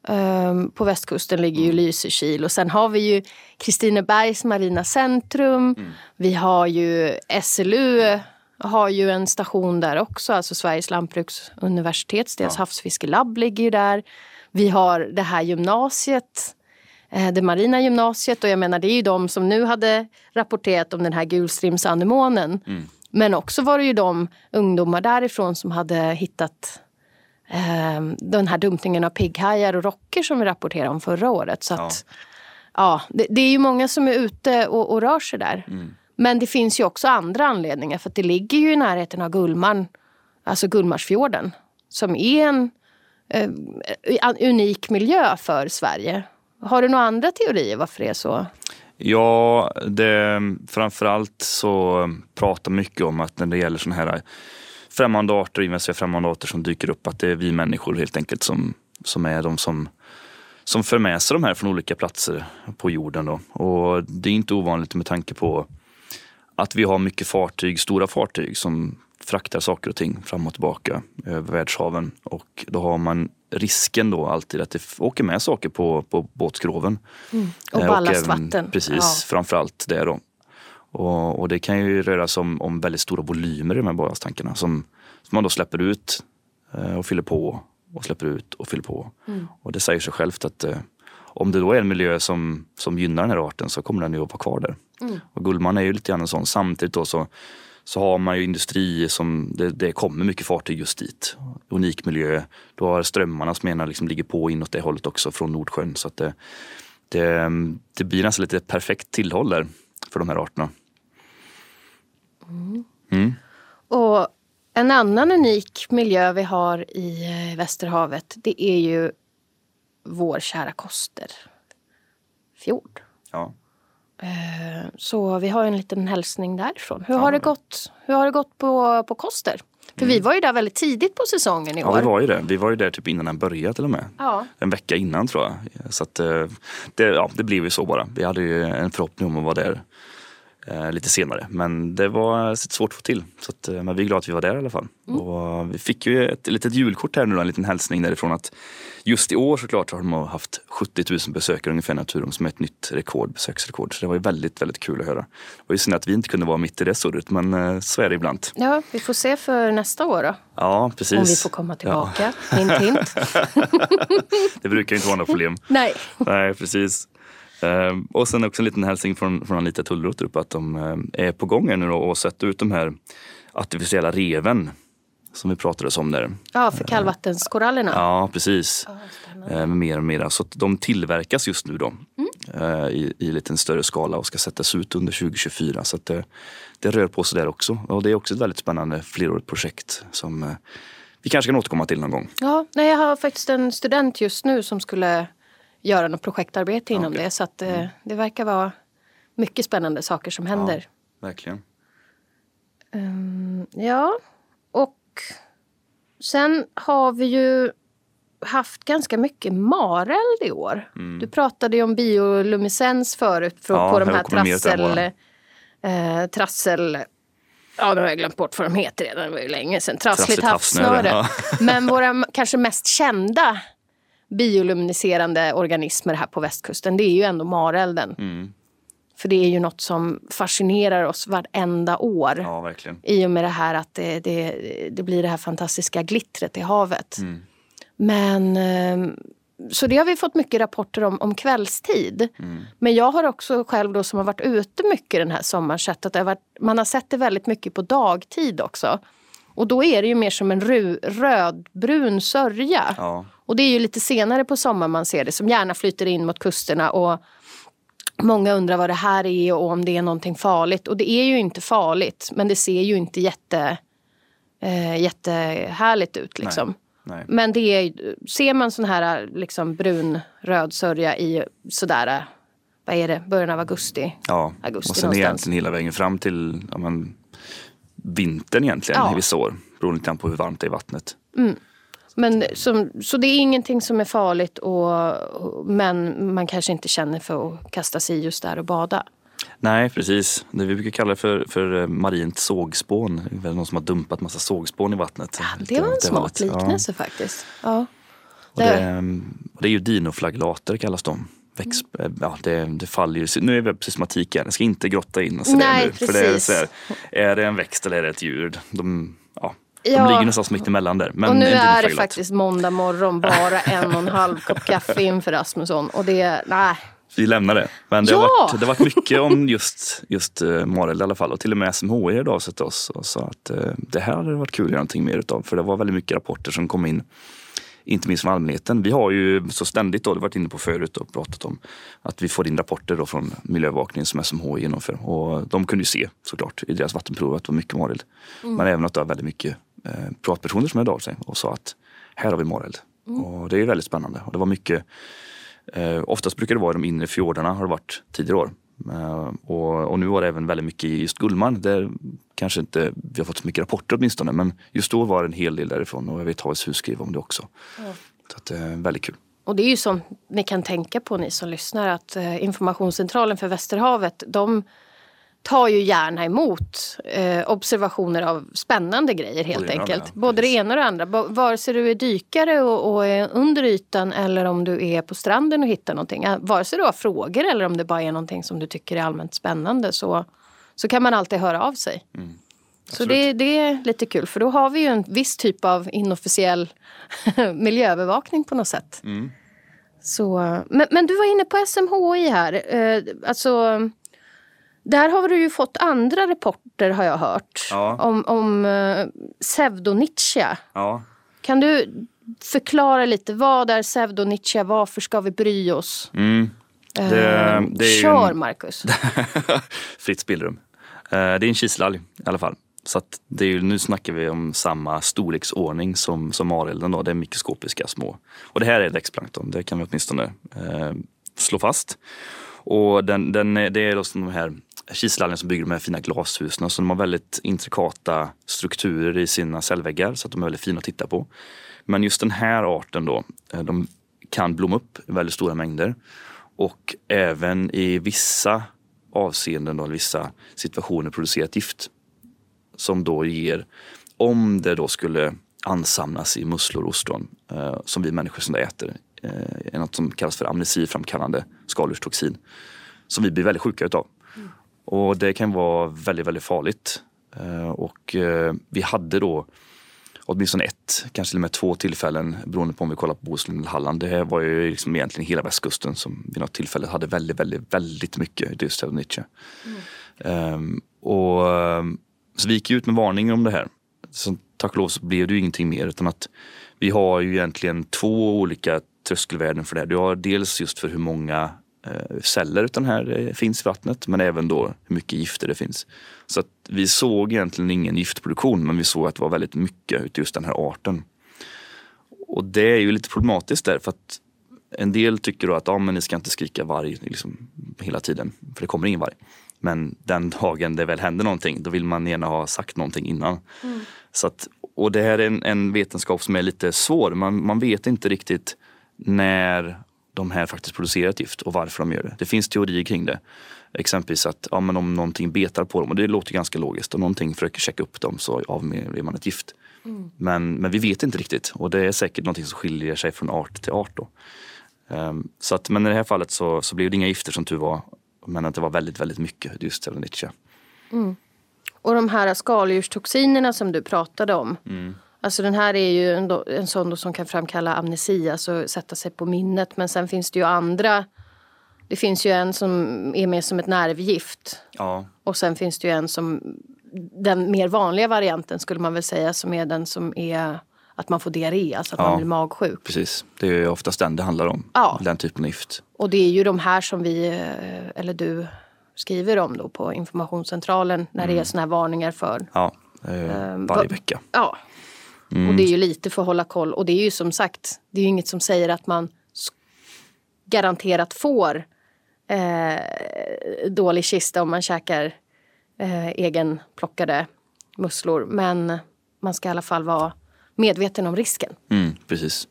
ehm, på västkusten ligger Mm. ju Lysekil och sen har vi ju Kristinebergs marina centrum. Mm. Vi har ju SLU har ju en station där också, alltså Sveriges lantbruksuniversitets, deras Ja. havsfiskelabb ligger ju där. Vi har det här gymnasiet, eh, det marina gymnasiet och jag menar det är ju de som nu hade rapporterat om den här gulstrimsanemonen. Men också var det ju de ungdomar därifrån som hade hittat eh, den här dumpningen av pigghajar och rocker som vi rapporterade om förra året. Så att, ja. det, det är ju många som är ute och, och rör sig där. Men det finns ju också andra anledningar för att det ligger ju i närheten av Gullmarn, alltså Gullmarsfjorden, som är en eh, unik miljö för Sverige. Har du några andra teorier varför det är så? Ja, det, framförallt så pratar mycket om att när det gäller sådana här främmande arter, invasiva främmande arter som dyker upp, att det är vi människor helt enkelt som, som är de som, som för med sig de här från olika platser på jorden. Då. Och det är inte ovanligt med tanke på att vi har mycket fartyg, stora fartyg som fraktar saker och ting fram och tillbaka över världshaven. Och då har man risken då alltid att det åker med saker på, på båtskroven. Och Eh, ballastvatten. även- Precis, Ja. framförallt det då. Och, och det kan ju röra sig om, om väldigt stora volymer i de här ballastankarna som, som man då släpper ut eh, och fyller på och släpper ut och fyller på. Mm. Och det säger sig självt att eh, om det då är en miljö som, som gynnar den här arten så kommer den ju att vara kvar där. Mm. Och Gullmarn är ju lite grann en sån. Samtidigt då så, så har man ju industri som, det, det kommer mycket fartyg just dit. Unik miljö. Du har strömmarna som ena liksom ligger på inåt det hållet också från Nordsjön. Så att det, det, det blir nästan lite perfekt tillhåll där för de här arterna. Mm. Och en annan unik miljö vi har i eh, Västerhavet det är ju vår kära Kosterfjord. Ja. Eh, Så vi har en liten hälsning därifrån. Hur har det gått, hur har det gått på, på Koster? För vi var ju där väldigt tidigt på säsongen i ja, år. vi var ju det. Vi var ju där typ innan den började till och med. Ja. En vecka innan tror jag. Så att, eh, det, ja, det blev ju så bara. Vi hade ju en förhoppning om att vara där eh, lite senare. Men det var svårt att få till. Så att, eh, men vi är glada att vi var där i alla fall. Och vi fick ju ett litet julkort här nu en liten hälsning därifrån att just i år såklart har de haft 70 000 besökare ungefär Naturum som är ett nytt rekord, besöksrekord. Så det var ju väldigt, väldigt kul att höra. Det var ju synd att vi inte kunde vara mitt i det surret men eh, så är det ibland. ja, vi får se för nästa år då. Ja, precis. Om vi får komma tillbaka. Hint, hint. Det brukar inte vara några problem. Nej. Nej, precis. Ehm, och sen också en liten hälsning från, från Anita Tullroth upp att de eh, är på gång nu och sätter ut de här artificiella reven som vi pratade om där. Ja, för kallvattenskorallerna. Ja, precis. Ja. Eh, med mer och mer. Så de tillverkas just nu då eh, i, i lite större skala och ska sättas ut under 2024. Så det, det rör på sig där också. Och det är också ett väldigt spännande flerårigt projekt som eh, vi kanske kan återkomma till någon gång. Ja, nej, jag har faktiskt en student just nu som skulle göra något projektarbete inom okej. det. Så att, eh, det verkar vara mycket spännande saker som händer. Verkligen. Ehm, ja, och sen har vi ju haft ganska mycket mareld i år. Du pratade ju om bioluminescens förut för, Ja, på de här trassel... Eh, trassel Ja, nu har jag glömt bort vad de heter redan. Det var ju länge sedan. Trassligt havssnöre, havssnöre. Men våra kanske mest kända bioluminescerande organismer här på västkusten det är ju ändå marelden. För det är ju något som fascinerar oss varenda år. Ja, verkligen. I och med det här att det, det, det blir det här fantastiska glittret i havet. Mm. Men eh, så det har vi fått mycket rapporter om, om kvällstid. Mm. Men jag har också själv då som har varit ute mycket den här sommaren sett att varit, man har sett det väldigt mycket på dagtid också. Och då är det ju mer som en ru, rödbrun sörja. Ja. Och det är ju lite senare på sommaren man ser det som gärna flyter in mot kusterna. Och Många undrar vad det här är och om det är någonting farligt. Och det är ju inte farligt men det ser ju inte jätte, eh, jättehärligt ut. Liksom. Nej. Men det är, ser man sån här liksom brun röd sörja i sådär, vad är det, början av augusti? Ja, Augusti och sen någonstans. egentligen hela vägen fram till ja, men, vintern egentligen Ja. i vissa år. Beroende lite på hur varmt det är i vattnet. Men som, så det är ingenting som är farligt och, men man kanske inte känner för att kasta sig just där och bada. Nej, precis. Det vi brukar kalla det för, för eh, marint sågspån. Det är väl någon som har dumpat massa sågspån i vattnet. Det var en smart liknelse faktiskt. Ja. Ja. Och det, och det är ju dinoflagellater kallas de. Väx, Mm. ja, det, det faller ju. Nu är vi på systematik igen. Jag ska inte grotta in oss i det nu. För det är, precis. så här, är det en växt eller är det ett djur? De, ja, Ja. de ligger någonstans mitt emellan där. Men och nu är det faktiskt måndag morgon, bara en och en halv kopp kaffe inför Rasmusson. Och det, nej. Vi lämnar det. Men det, Ja! har, varit, det har varit mycket om just, just uh, Mareld i alla fall. Och till och med SMHI hörde av sig till oss och sa att eh, det här hade varit kul att göra någonting mer utav. För det var väldigt mycket rapporter som kom in. Inte minst från allmänheten. Vi har ju så ständigt, då, det har varit inne på förut och pratat om, att vi får in rapporter då från miljöövervakningen som SMHI genomför. Och de kunde ju se såklart i deras vattenprov att det var mycket Mareld. Men även att det var väldigt mycket eh, privatpersoner som hörde av sig och sa att här har vi Mareld. Och det är väldigt spännande. Och det var mycket Eh, oftast brukar det vara i de inre fjordarna har det varit tidigare år. Eh, och, och nu var det även väldigt mycket i just Gullmarn. Där kanske inte vi har fått så mycket rapporter åtminstone. Men just då var det en hel del därifrån och jag vet hus skrev om det också. Så att, eh, väldigt kul. Och det är ju sånt ni kan tänka på ni som lyssnar att eh, informationscentralen för Västerhavet de tar ju gärna emot eh, observationer av spännande grejer helt Både ena enkelt. andra, Både det ena och det andra. B- Vare sig du är dykare och, och är under ytan eller om du är på stranden och hittar någonting. Vare sig du har frågor eller om det bara är någonting som du tycker är allmänt spännande så, så kan man alltid höra av sig. Så Mm. absolut. det, det är lite kul för då har vi ju en viss typ av inofficiell miljöövervakning på något sätt. Mm. Så, men, men du var inne på SMHI här. Eh, alltså, där har du ju fått andra rapporter har jag hört. Ja. Om, om eh, pseudonychia. Ja, Kan du förklara lite vad är pseudonychia? Varför ska vi bry oss? mm. Eh, det, det är kör en, Marcus. fritt spillrum. Eh, det är en kiselalg i alla fall. Så det är ju, nu snackar vi om samma storleksordning som, som marelden. Då. Det är mikroskopiska små. Och det här är växtplankton, det kan vi åtminstone eh, slå fast. Och den, den, det är då som de här Kiselalgen som bygger de här fina glashusen. Så de har väldigt intrikata strukturer i sina cellväggar så att de är väldigt fina att titta på. Men just den här arten då, eh, de kan blomma upp i väldigt stora mängder. Och även i vissa avseenden, då, eller vissa situationer producera ett gift. Som då ger, om det då skulle ansamlas i musslor och ostron eh, som vi människor som äter, eh, är något som kallas för amnesiframkallande skaldjurstoxin. Som vi blir väldigt sjuka utav. Och det kan vara väldigt, väldigt farligt. Eh, och eh, vi hade då åtminstone ett, kanske till och med två tillfällen beroende på om vi kollar på Bohuslän eller Halland. Det här var ju liksom egentligen hela västkusten som vid något tillfälle hade väldigt, väldigt, väldigt mycket av Nietzsche. Ehm, och, ehm, så vi gick ut med varning om det här. Så tack och lov så blev det ju ingenting mer utan att vi har ju egentligen två olika tröskelvärden för det här. Du har dels just för hur många celler utan här eh, finns i vattnet men även då hur mycket gifter det finns. Så att vi såg egentligen ingen giftproduktion men vi såg att det var väldigt mycket ute just den här arten. Och det är ju lite problematiskt där för att en del tycker då att ja, men ni ska inte skrika varg liksom, hela tiden för det kommer ingen varg. Men den dagen det väl händer någonting då vill man gärna ha sagt någonting innan. Så att, och det här är en, en vetenskap som är lite svår. Man, man vet inte riktigt när de här faktiskt producerar ett gift och varför de gör det. Det finns teorier kring det. Exempelvis att ja, men om någonting betar på dem, och det låter ganska logiskt, om någonting försöker checka upp dem så avger man ett gift. Men, men vi vet inte riktigt och det är säkert någonting som skiljer sig från art till art. Då. Ehm, så att, men i det här fallet så, så blev det inga gifter som tur var. Men att det var väldigt, väldigt mycket just Srebrenica. Och de här skaldjurstoxinerna som du pratade om. Alltså den här är ju en, då- en sån som kan framkalla amnesi, alltså sätta sig på minnet. Men sen finns det ju andra. Det finns ju en som är med som ett nervgift. Ja, Och sen finns det ju en som, den mer vanliga varianten skulle man väl säga, som är den som är att man får diarré, alltså att Ja. man blir magsjuk. precis. Det är ju oftast den det handlar om. Ja. Den typen av gift. Och det är ju de här som vi, eller du, skriver om då på informationscentralen när det är såna här varningar för. Ja, eh, Ehm, varje vecka. Ja. Och det är ju lite för att hålla koll. Och det är ju som sagt, det är ju inget som säger att man garanterat får eh, dålig kista om man käkar eh, egenplockade musslor. Men man ska i alla fall vara medveten om risken. Mm, precis.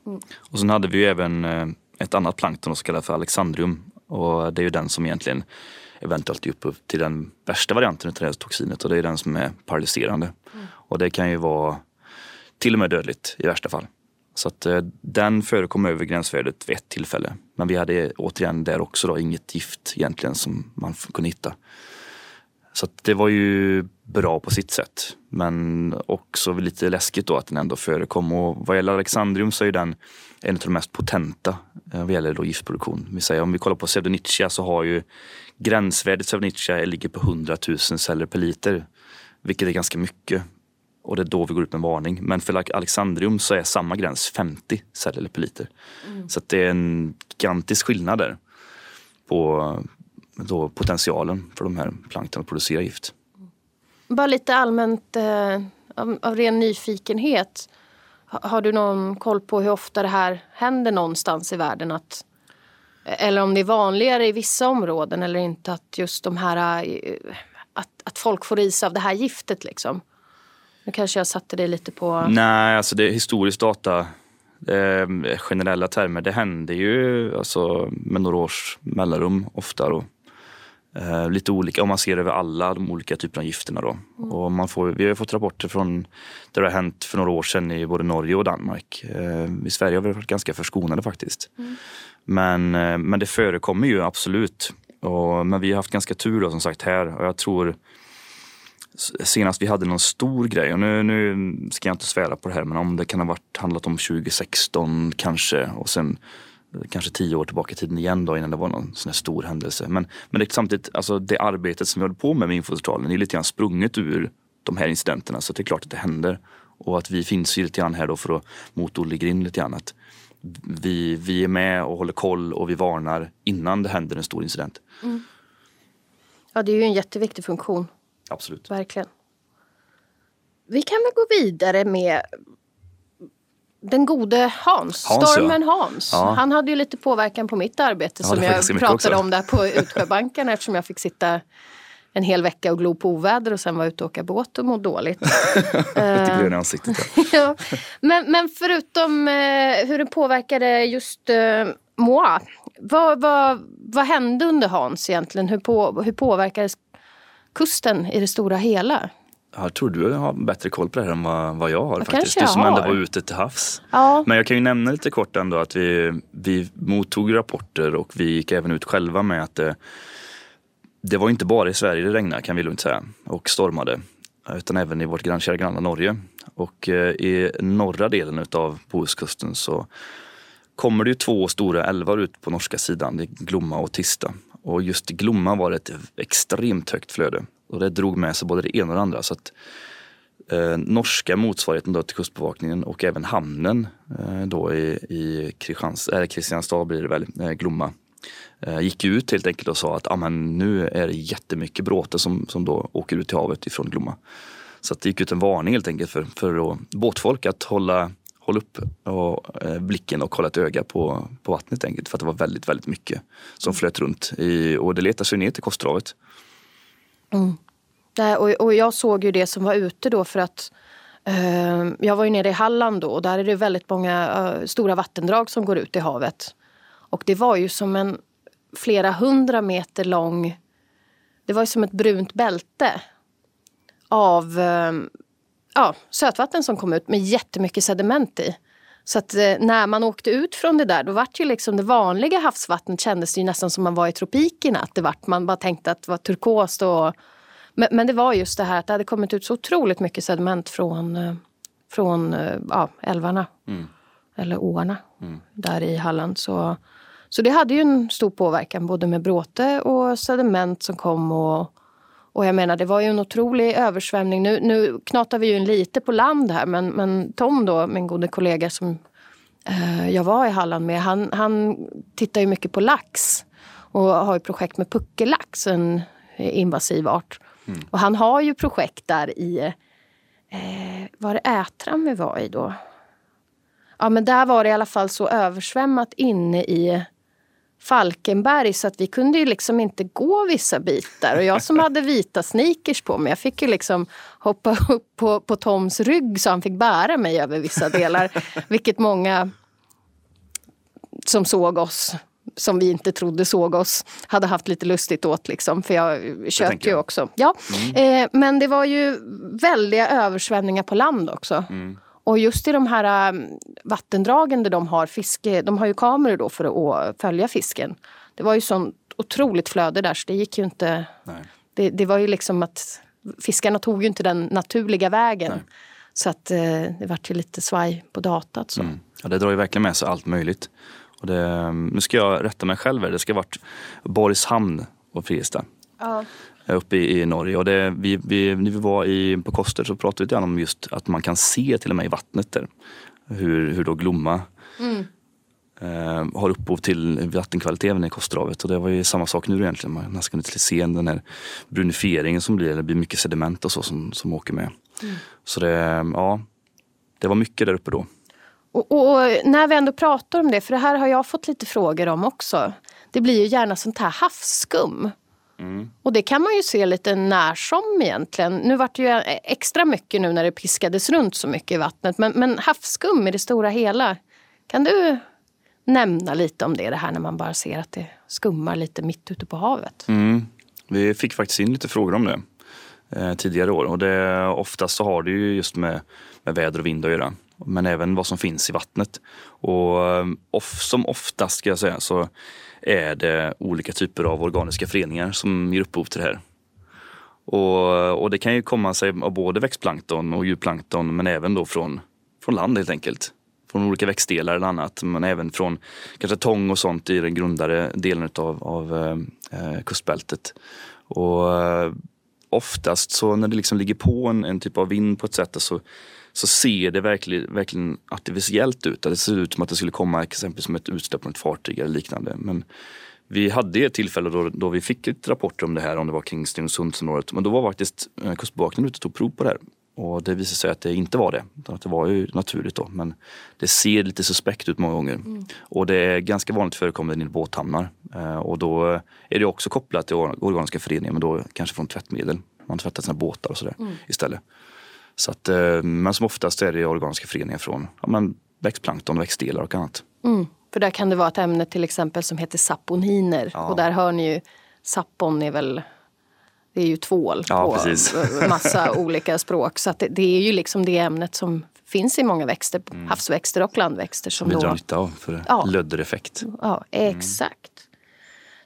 Och sen hade vi ju även eh, ett annat plankton som kallas för Alexandrium. Och det är ju den som egentligen eventuellt ger upphov till den värsta varianten av det här toxinet och det är den som är paralyserande. Och det kan ju vara till och med dödligt i värsta fall. Så att eh, den förekom över gränsvärdet vid ett tillfälle. Men vi hade återigen där också då inget gift egentligen som man kunde hitta. Så att det var ju bra på sitt sätt. Men också lite läskigt då att den ändå förekom. Och vad gäller Alexandrium så är den en av de mest potenta eh, vad gäller då giftproduktion. Vi säger, om vi kollar på Srebrenica så har ju gränsvärdet Srebrenica ligger på 100 000 celler per liter. Vilket är ganska mycket. Och det är då vi går ut med en varning. Men för Alexandrium så är samma gräns 50 celler per liter. Så att det är en gigantisk skillnad där på då potentialen för de här plankton att producera gift. Bara lite allmänt eh, av, av ren nyfikenhet. Ha, har du någon koll på hur ofta det här händer någonstans i världen? Att, eller om det är vanligare i vissa områden eller inte att just de här... eh, Att, att folk får i sig av det här giftet liksom. Nu kanske jag satte dig lite på... Nej, alltså det är historisk data. Eh, generella termer, det händer ju alltså, med några års mellanrum ofta. Då. Eh, lite olika, om man ser över alla de olika typerna av gifterna. Då. Och man får, vi har fått rapporter från där det har hänt för några år sedan i både Norge och Danmark. Eh, I Sverige har vi varit ganska förskonade faktiskt. Men, eh, men det förekommer ju absolut. Och, men vi har haft ganska tur då, som sagt här och jag tror senast vi hade någon stor grej, och nu, nu ska jag inte svära på det här, men om det kan ha varit, handlat om 2016 kanske och sen eh, kanske tio år tillbaka i tiden igen då innan det var någon sån här stor händelse. Men, men det samtidigt, alltså det arbetet som vi håller på med med infocentralen är lite grann sprunget ur de här incidenterna så det är klart att det händer. Och att vi finns ju lite grann här då för att mot Olle Grind lite grann. Att vi, vi är med och håller koll och vi varnar innan det händer en stor incident. Mm. Ja, det är ju en jätteviktig funktion. Absolut. Verkligen. Vi kan väl gå vidare med den gode Hans, Hans, ja. stormen Hans. Ja. Han hade ju lite påverkan på mitt arbete Ja, som jag pratade om där på Utsjöbanken eftersom jag fick sitta en hel vecka och glo på oväder och sen var ute och åka båt och må dåligt. Lite glöd i ansiktet. Ja. ja. men, men förutom eh, hur det påverkade just eh, Moa. Vad, vad, vad hände under Hans egentligen? Hur, på, hur påverkades kusten i det stora hela? Jag tror du har bättre koll på det här än vad, jag har faktiskt. kanske Du som ändå var ute till havs. Ja. Men jag kan ju nämna lite kort ändå att vi, vi mottog rapporter och vi gick även ut själva med att det, det var inte bara i Sverige det regnade kan vi lugnt säga och stormade. Utan även i vårt grannkära grannland Norge. Och eh, i norra delen utav Bohuskusten så kommer det ju två stora älvar ut på norska sidan, det är Glomma och Tista. Och just i Glomma var det ett extremt högt flöde och det drog med sig både det ena och det andra. Så att, eh, norska motsvarigheten då till Kustbevakningen och även hamnen eh, då i, i Kristians, äh, Kristianstad blir det väl, eh, Glomma. Eh, gick ut helt enkelt och sa att ah, men nu är det jättemycket bråte som, som då åker ut till havet ifrån Glomma. Så att det gick ut en varning helt enkelt för, för då, båtfolk att hålla, hålla upp och, eh, blicken och hålla ett öga på, på vattnet helt enkelt. För att det var väldigt, väldigt mycket som flöt runt i, och det letar sig ner till Kosterhavet. Mm. Nej, och, och jag såg ju det som var ute då för att eh, jag var ju nere i Halland då och där är det väldigt många eh, stora vattendrag som går ut i havet. Och det var ju som en flera hundra meter lång, det var ju som ett brunt bälte av eh, ja, sötvatten som kom ut med jättemycket sediment i. Så att eh, när man åkte ut från det där då vart ju liksom det vanliga havsvattnet kändes det ju nästan som man var i tropikerna. Att det vart, man bara tänkte att det var turkost och men, men det var just det här att det hade kommit ut så otroligt mycket sediment från, eh, från eh, ja, älvarna. Mm. Eller åarna där i Halland. Så, så det hade ju en stor påverkan både med bråte och sediment som kom. Och, och jag menar det var ju en otrolig översvämning. Nu, nu knatar vi ju en lite på land här men, men Tom då, min gode kollega som eh, jag var i Halland med, han, han tittar ju mycket på lax. Och har ju projekt med puckellax, en invasiv art. Och han har ju projekt där i, eh, var det Ätran vi var i då? Ja men där var det i alla fall så översvämmat inne i Falkenberg så att vi kunde ju liksom inte gå vissa bitar. Och jag som hade vita sneakers på mig, jag fick ju liksom hoppa upp på, på Toms rygg så han fick bära mig över vissa delar. Vilket många som såg oss som vi inte trodde såg oss hade haft lite lustigt åt. Liksom, för jag köpte ju också. Ja. Eh, men det var ju väldiga översvämningar på land också. Och just i de här eh, vattendragen där de har fiske, de har ju kameror då för att följa fisken. Det var ju sånt otroligt flöde där så det gick ju inte... Nej. Det, det var ju liksom att fiskarna tog ju inte den naturliga vägen. Så att eh, det vart ju lite svaj på datat. Så. Mm. Ja, det drar ju verkligen med sig allt möjligt. Och det, nu ska jag rätta mig själv här. Det ska ha varit Borgshamn och Friestad. Ja. Uppe i, i Norge. Och det, vi, vi, när vi var i, på Koster så pratade vi lite grann om just att man kan se till och med i vattnet där hur, hur då Glomma eh, har upphov till vattenkvaliteten i Kosterhavet. Och det var ju samma sak nu egentligen. Man nästan kunde se den här brunifieringen som blir, det blir mycket sediment och så som, som åker med. Så det, ja, det var mycket där uppe då. Och, och när vi ändå pratar om det, för det här har jag fått lite frågor om också. Det blir ju gärna sånt här havsskum. Och det kan man ju se lite när som egentligen. Nu vart det ju extra mycket nu när det piskades runt så mycket i vattnet. Men, men havsskum i det stora hela. Kan du nämna lite om det, det här när man bara ser att det skummar lite mitt ute på havet? Mm. Vi fick faktiskt in lite frågor om det eh, tidigare år och det, oftast så har det ju just med, med väder och vind att göra. Men även vad som finns i vattnet. Och eh, of, som oftast ska jag säga så är det olika typer av organiska föreningar som ger upphov till det här. Och, och det kan ju komma sig av både växtplankton och djurplankton men även då från, från land helt enkelt. Från olika växtdelar eller annat men även från kanske tång och sånt i den grundare delen utav, av eh, eh kustbältet. Och eh, oftast så när det liksom ligger på en, en typ av vind på ett sätt så, så ser det verkligen, verkligen artificiellt ut. Det ser ut som att det skulle komma exempelvis som ett utsläpp från ett fartyg eller liknande. Men vi hade ett tillfälle då, då vi fick ett rapporter om det här, om det var kring Stenungsundsområdet. Men då var faktiskt eh, Kustbevakningen ute och tog prov på det här. Och det visade sig att det inte var det. Att det var ju naturligt då. Men det ser lite suspekt ut många gånger. Och det är ganska vanligt förekommande i båthamnar. Eh, Och då är det också kopplat till or- organiska föreningar, men då kanske från tvättmedel. Man tvättar sina båtar och sådär istället. Så att, eh, men som oftast är det organiska föreningar från ja, men växtplankton, växtdelar och annat. Mm. För där kan det vara ett ämne till exempel som heter saponiner. Ja. Och där hör ni ju, sapon är väl det är ju tvål Ja, på precis. massa olika språk. Så det, det är ju liksom det ämnet som finns i många växter, havsväxter och landväxter. Som Mm. Vi drar nytta av för Ja. löddereffekt. ja, exakt.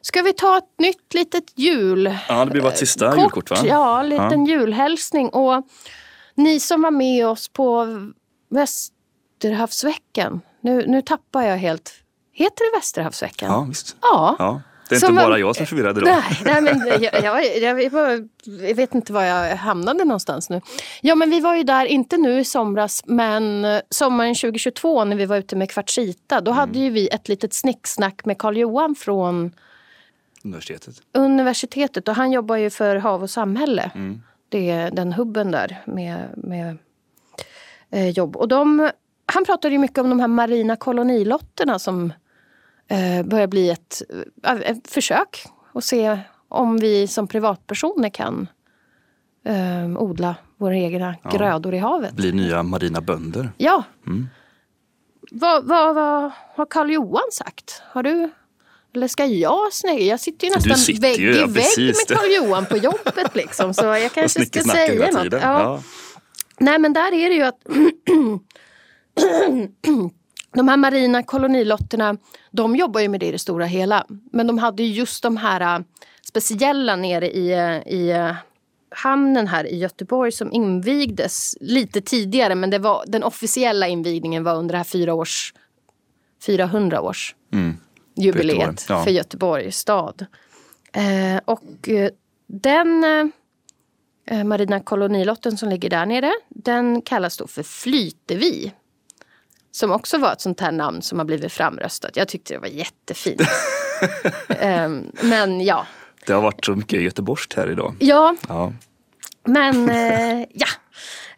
Ska vi ta ett nytt litet jul? Ja, det blir bara ett sista Kort, julkort va? Ja, en liten julhälsning. Och ni som var med oss på Västerhavsveckan. Nu, nu tappar jag helt. Heter det Västerhavsveckan? Ja, visst. Ja. Ja. Det är inte Som bara var- jag som är förvirrad idag. Nej, nej men jag, jag, jag, jag, vet inte var jag hamnade någonstans nu. Ja men vi var ju där, inte nu i somras, men eh, sommaren 2022 när vi var ute med Kvartsita. Då hade ju vi ett litet snicksnack med Karl Johan från Universitetet. universitetet och han jobbar ju för Hav och samhälle. Det är den hubben där med, med eh, jobb. Och de, han pratade ju mycket om de här marina kolonilotterna som eh, börjar bli ett, eh, ett försök att se om vi som privatpersoner kan eh, odla våra egna grödor i havet. Blir nya marina bönder. Ja. Vad, vad, vad har Karl Johan sagt? Har du... Eller ska jag snägga? Jag sitter ju nästan sitter vägg ju, i ja, vägg precis. med Karl Johan på jobbet liksom. Så jag kanske ska säga något. Ja. Ja. Nej men där är det ju att de här marina kolonilotterna, de jobbar ju med det i det stora hela. Men de hade just de här äh, speciella nere i, i äh, hamnen här i Göteborg som invigdes lite tidigare. Men det var, den officiella invigningen var under det här fyra års, 400 års Mm. Jubileet Göteborg, ja. för Göteborgs stad. Eh, och eh, den eh, marina kolonilotten som ligger där nere, den kallas då för Flytevi. Som också var ett sånt här namn som har blivit framröstat. Jag tyckte det var jättefint. Ehm, men ja. Det har varit så mycket göteborgskt här idag. Ja, Ja. men eh, ja.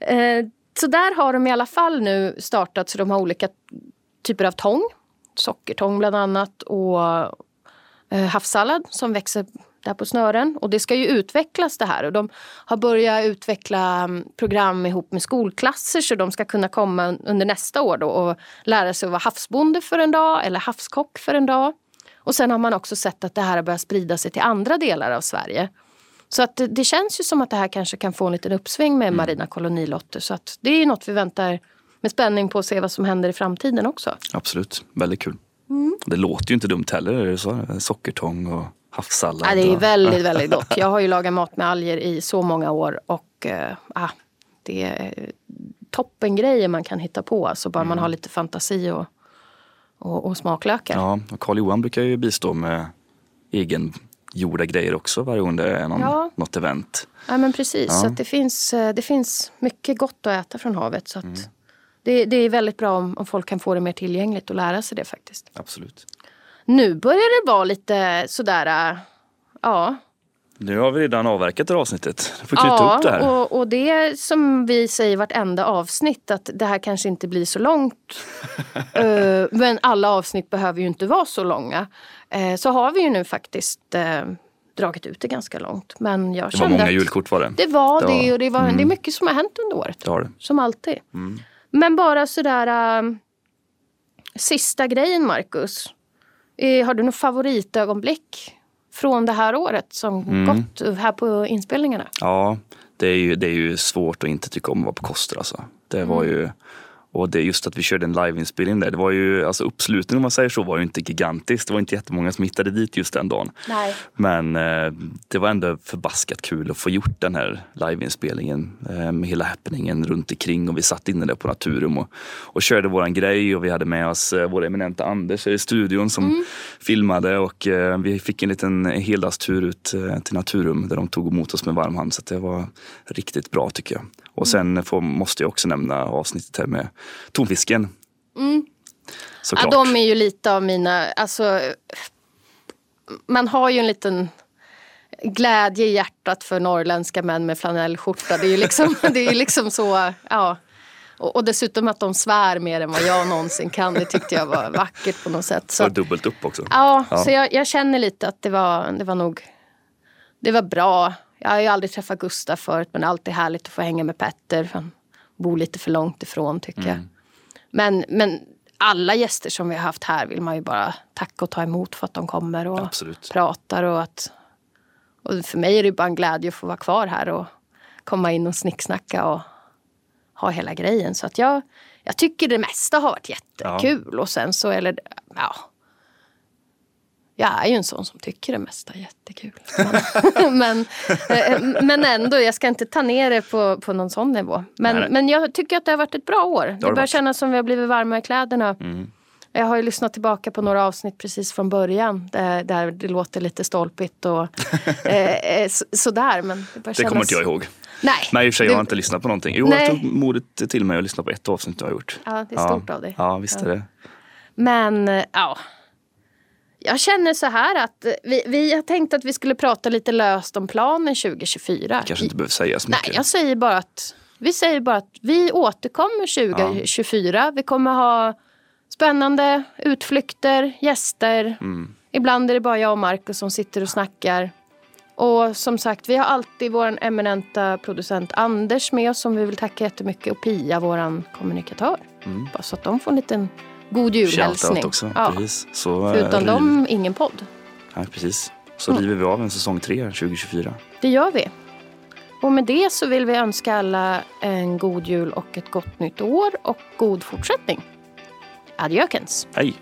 Eh, så där har de i alla fall nu startat så de har olika typer av tång. Sockertång bland annat och eh, havssallad som växer där på snören. Och det ska ju utvecklas det här och de har börjat utveckla mm, program ihop med skolklasser så de ska kunna komma un- under nästa år då och lära sig att vara havsbonde för en dag eller havskock för en dag. Och sen har man också sett att det här har börjat sprida sig till andra delar av Sverige. Så att det, det känns ju som att det här kanske kan få en liten uppsving med marina kolonilotter. Så att det är något vi väntar med spänning på att se vad som händer i framtiden också. Absolut, väldigt kul. Mm. Det låter ju inte dumt heller. Så? Sockertång och havssallad. Ja, det är väldigt, väldigt gott. Jag har ju lagat mat med alger i så många år och ah, det är toppengrejer man kan hitta på. Alltså bara man har lite fantasi och, och, och smaklökar. Ja, och Karl Johan brukar ju bistå med egengjorda grejer också varje gång det är någon, Ja. något event. Ja men precis, Ja. så det, finns, eh, det finns mycket gott att äta från havet. Så att Mm. Det, det är väldigt bra om, om folk kan få det mer tillgängligt och lära sig det faktiskt. Absolut. Nu börjar det vara lite sådär, äh, ja. Nu har vi redan avverkat det här avsnittet. Jag får knyta upp det här. och, och det är som vi säger vartenda avsnitt att det här kanske inte blir så långt. Eh, men alla avsnitt behöver ju inte vara så långa. Eh, så har vi ju nu faktiskt eh, dragit ut det ganska långt. Men jag Det var många julkort var det. det var Det det, var- Mm. och det, var, det är mycket som har hänt under året. Det har det. Som alltid. Men bara sådär... äh, sista grejen, Marcus. Eh, har du något favoritögonblick från det här året som Mm. gått här på inspelningarna? Ja, det är, ju, det är ju svårt att inte tycka om att vara på Koster alltså. Det var Mm. ju och det är just att vi körde en liveinspelning där. Det var ju, alltså uppslutningen om man säger så var ju inte gigantisk. Det var inte jättemånga som hittade dit just den dagen. Nej. Men eh, det var ändå förbaskat kul att få gjort den här liveinspelningen eh, med hela happeningen runt omkring och vi satt inne där på Naturum och, och körde våran grej och vi hade med oss eh, vår eminenta Anders i studion som filmade och eh, vi fick en liten heldagstur ut eh, till Naturum där de tog emot oss med varm hand så det var riktigt bra tycker jag. Och sen får, måste jag också nämna avsnittet här med tonfisken. Ja, Såklart. de är ju lite av mina... Alltså, man har ju en liten glädje i hjärtat för norrländska män med flanellskjorta. Det är ju liksom, det är liksom så... Ja. Och, och dessutom att de svär mer än vad jag någonsin kan. Det tyckte jag var vackert på något sätt. Så att, dubbelt upp också. ja, Ja. så jag, jag känner lite att det var, det var nog... Det var bra. Jag har ju aldrig träffat Gustav förut men det är alltid härligt att få hänga med Petter. Han bor lite för långt ifrån tycker jag. Men, men alla gäster som vi har haft här vill man ju bara tacka och ta emot för att de kommer och Absolut. pratar. Och, att, och för mig är det bara en glädje att få vara kvar här och komma in och snicksnacka och ha hela grejen. Så att jag, jag tycker det mesta har varit jättekul. Och sen så, eller ja. Jag är ju en sån som tycker det mesta är jättekul. Men, men, eh, men ändå, jag ska inte ta ner det på, på någon sån nivå. Men, Nej, nej. men jag tycker att det har varit ett bra år. Det, det börjar kännas som vi har blivit varma i kläderna. Mm. Jag har ju lyssnat tillbaka på några avsnitt precis från början. Där, där det låter lite stolpigt och eh, eh, så, sådär. Men det, Det kännas... kommer inte jag ihåg. Nej, Nej i och för sig, jag det- har inte lyssnat på någonting. Jo, Nej. jag tog modet till mig att lyssna på ett avsnitt du har gjort. Ja, det är stort av dig. Ja, visst är det. Men eh, ja. Jag känner så här att vi, vi har tänkt att vi skulle prata lite löst om planen 2024. Kanske inte behöver säga så mycket. Nej, jag säger bara att vi säger bara att vi återkommer 2024. Vi kommer ha spännande utflykter, gäster. Mm. Ibland är det bara jag och Markus som sitter och snackar. Och som sagt, vi har alltid vår eminenta producent Anders med oss som vi vill tacka jättemycket och Pia, vår kommunikatör. Bara så att de får en liten god julhälsning. Också. Ja. Precis. Så, eh, Förutom riv- dem, ingen podd. Nej, precis. Så river vi av en säsong tre 2024. Det gör vi. Och med det så vill vi önska alla en god jul och ett gott nytt år och god fortsättning. Adjökens. Hej!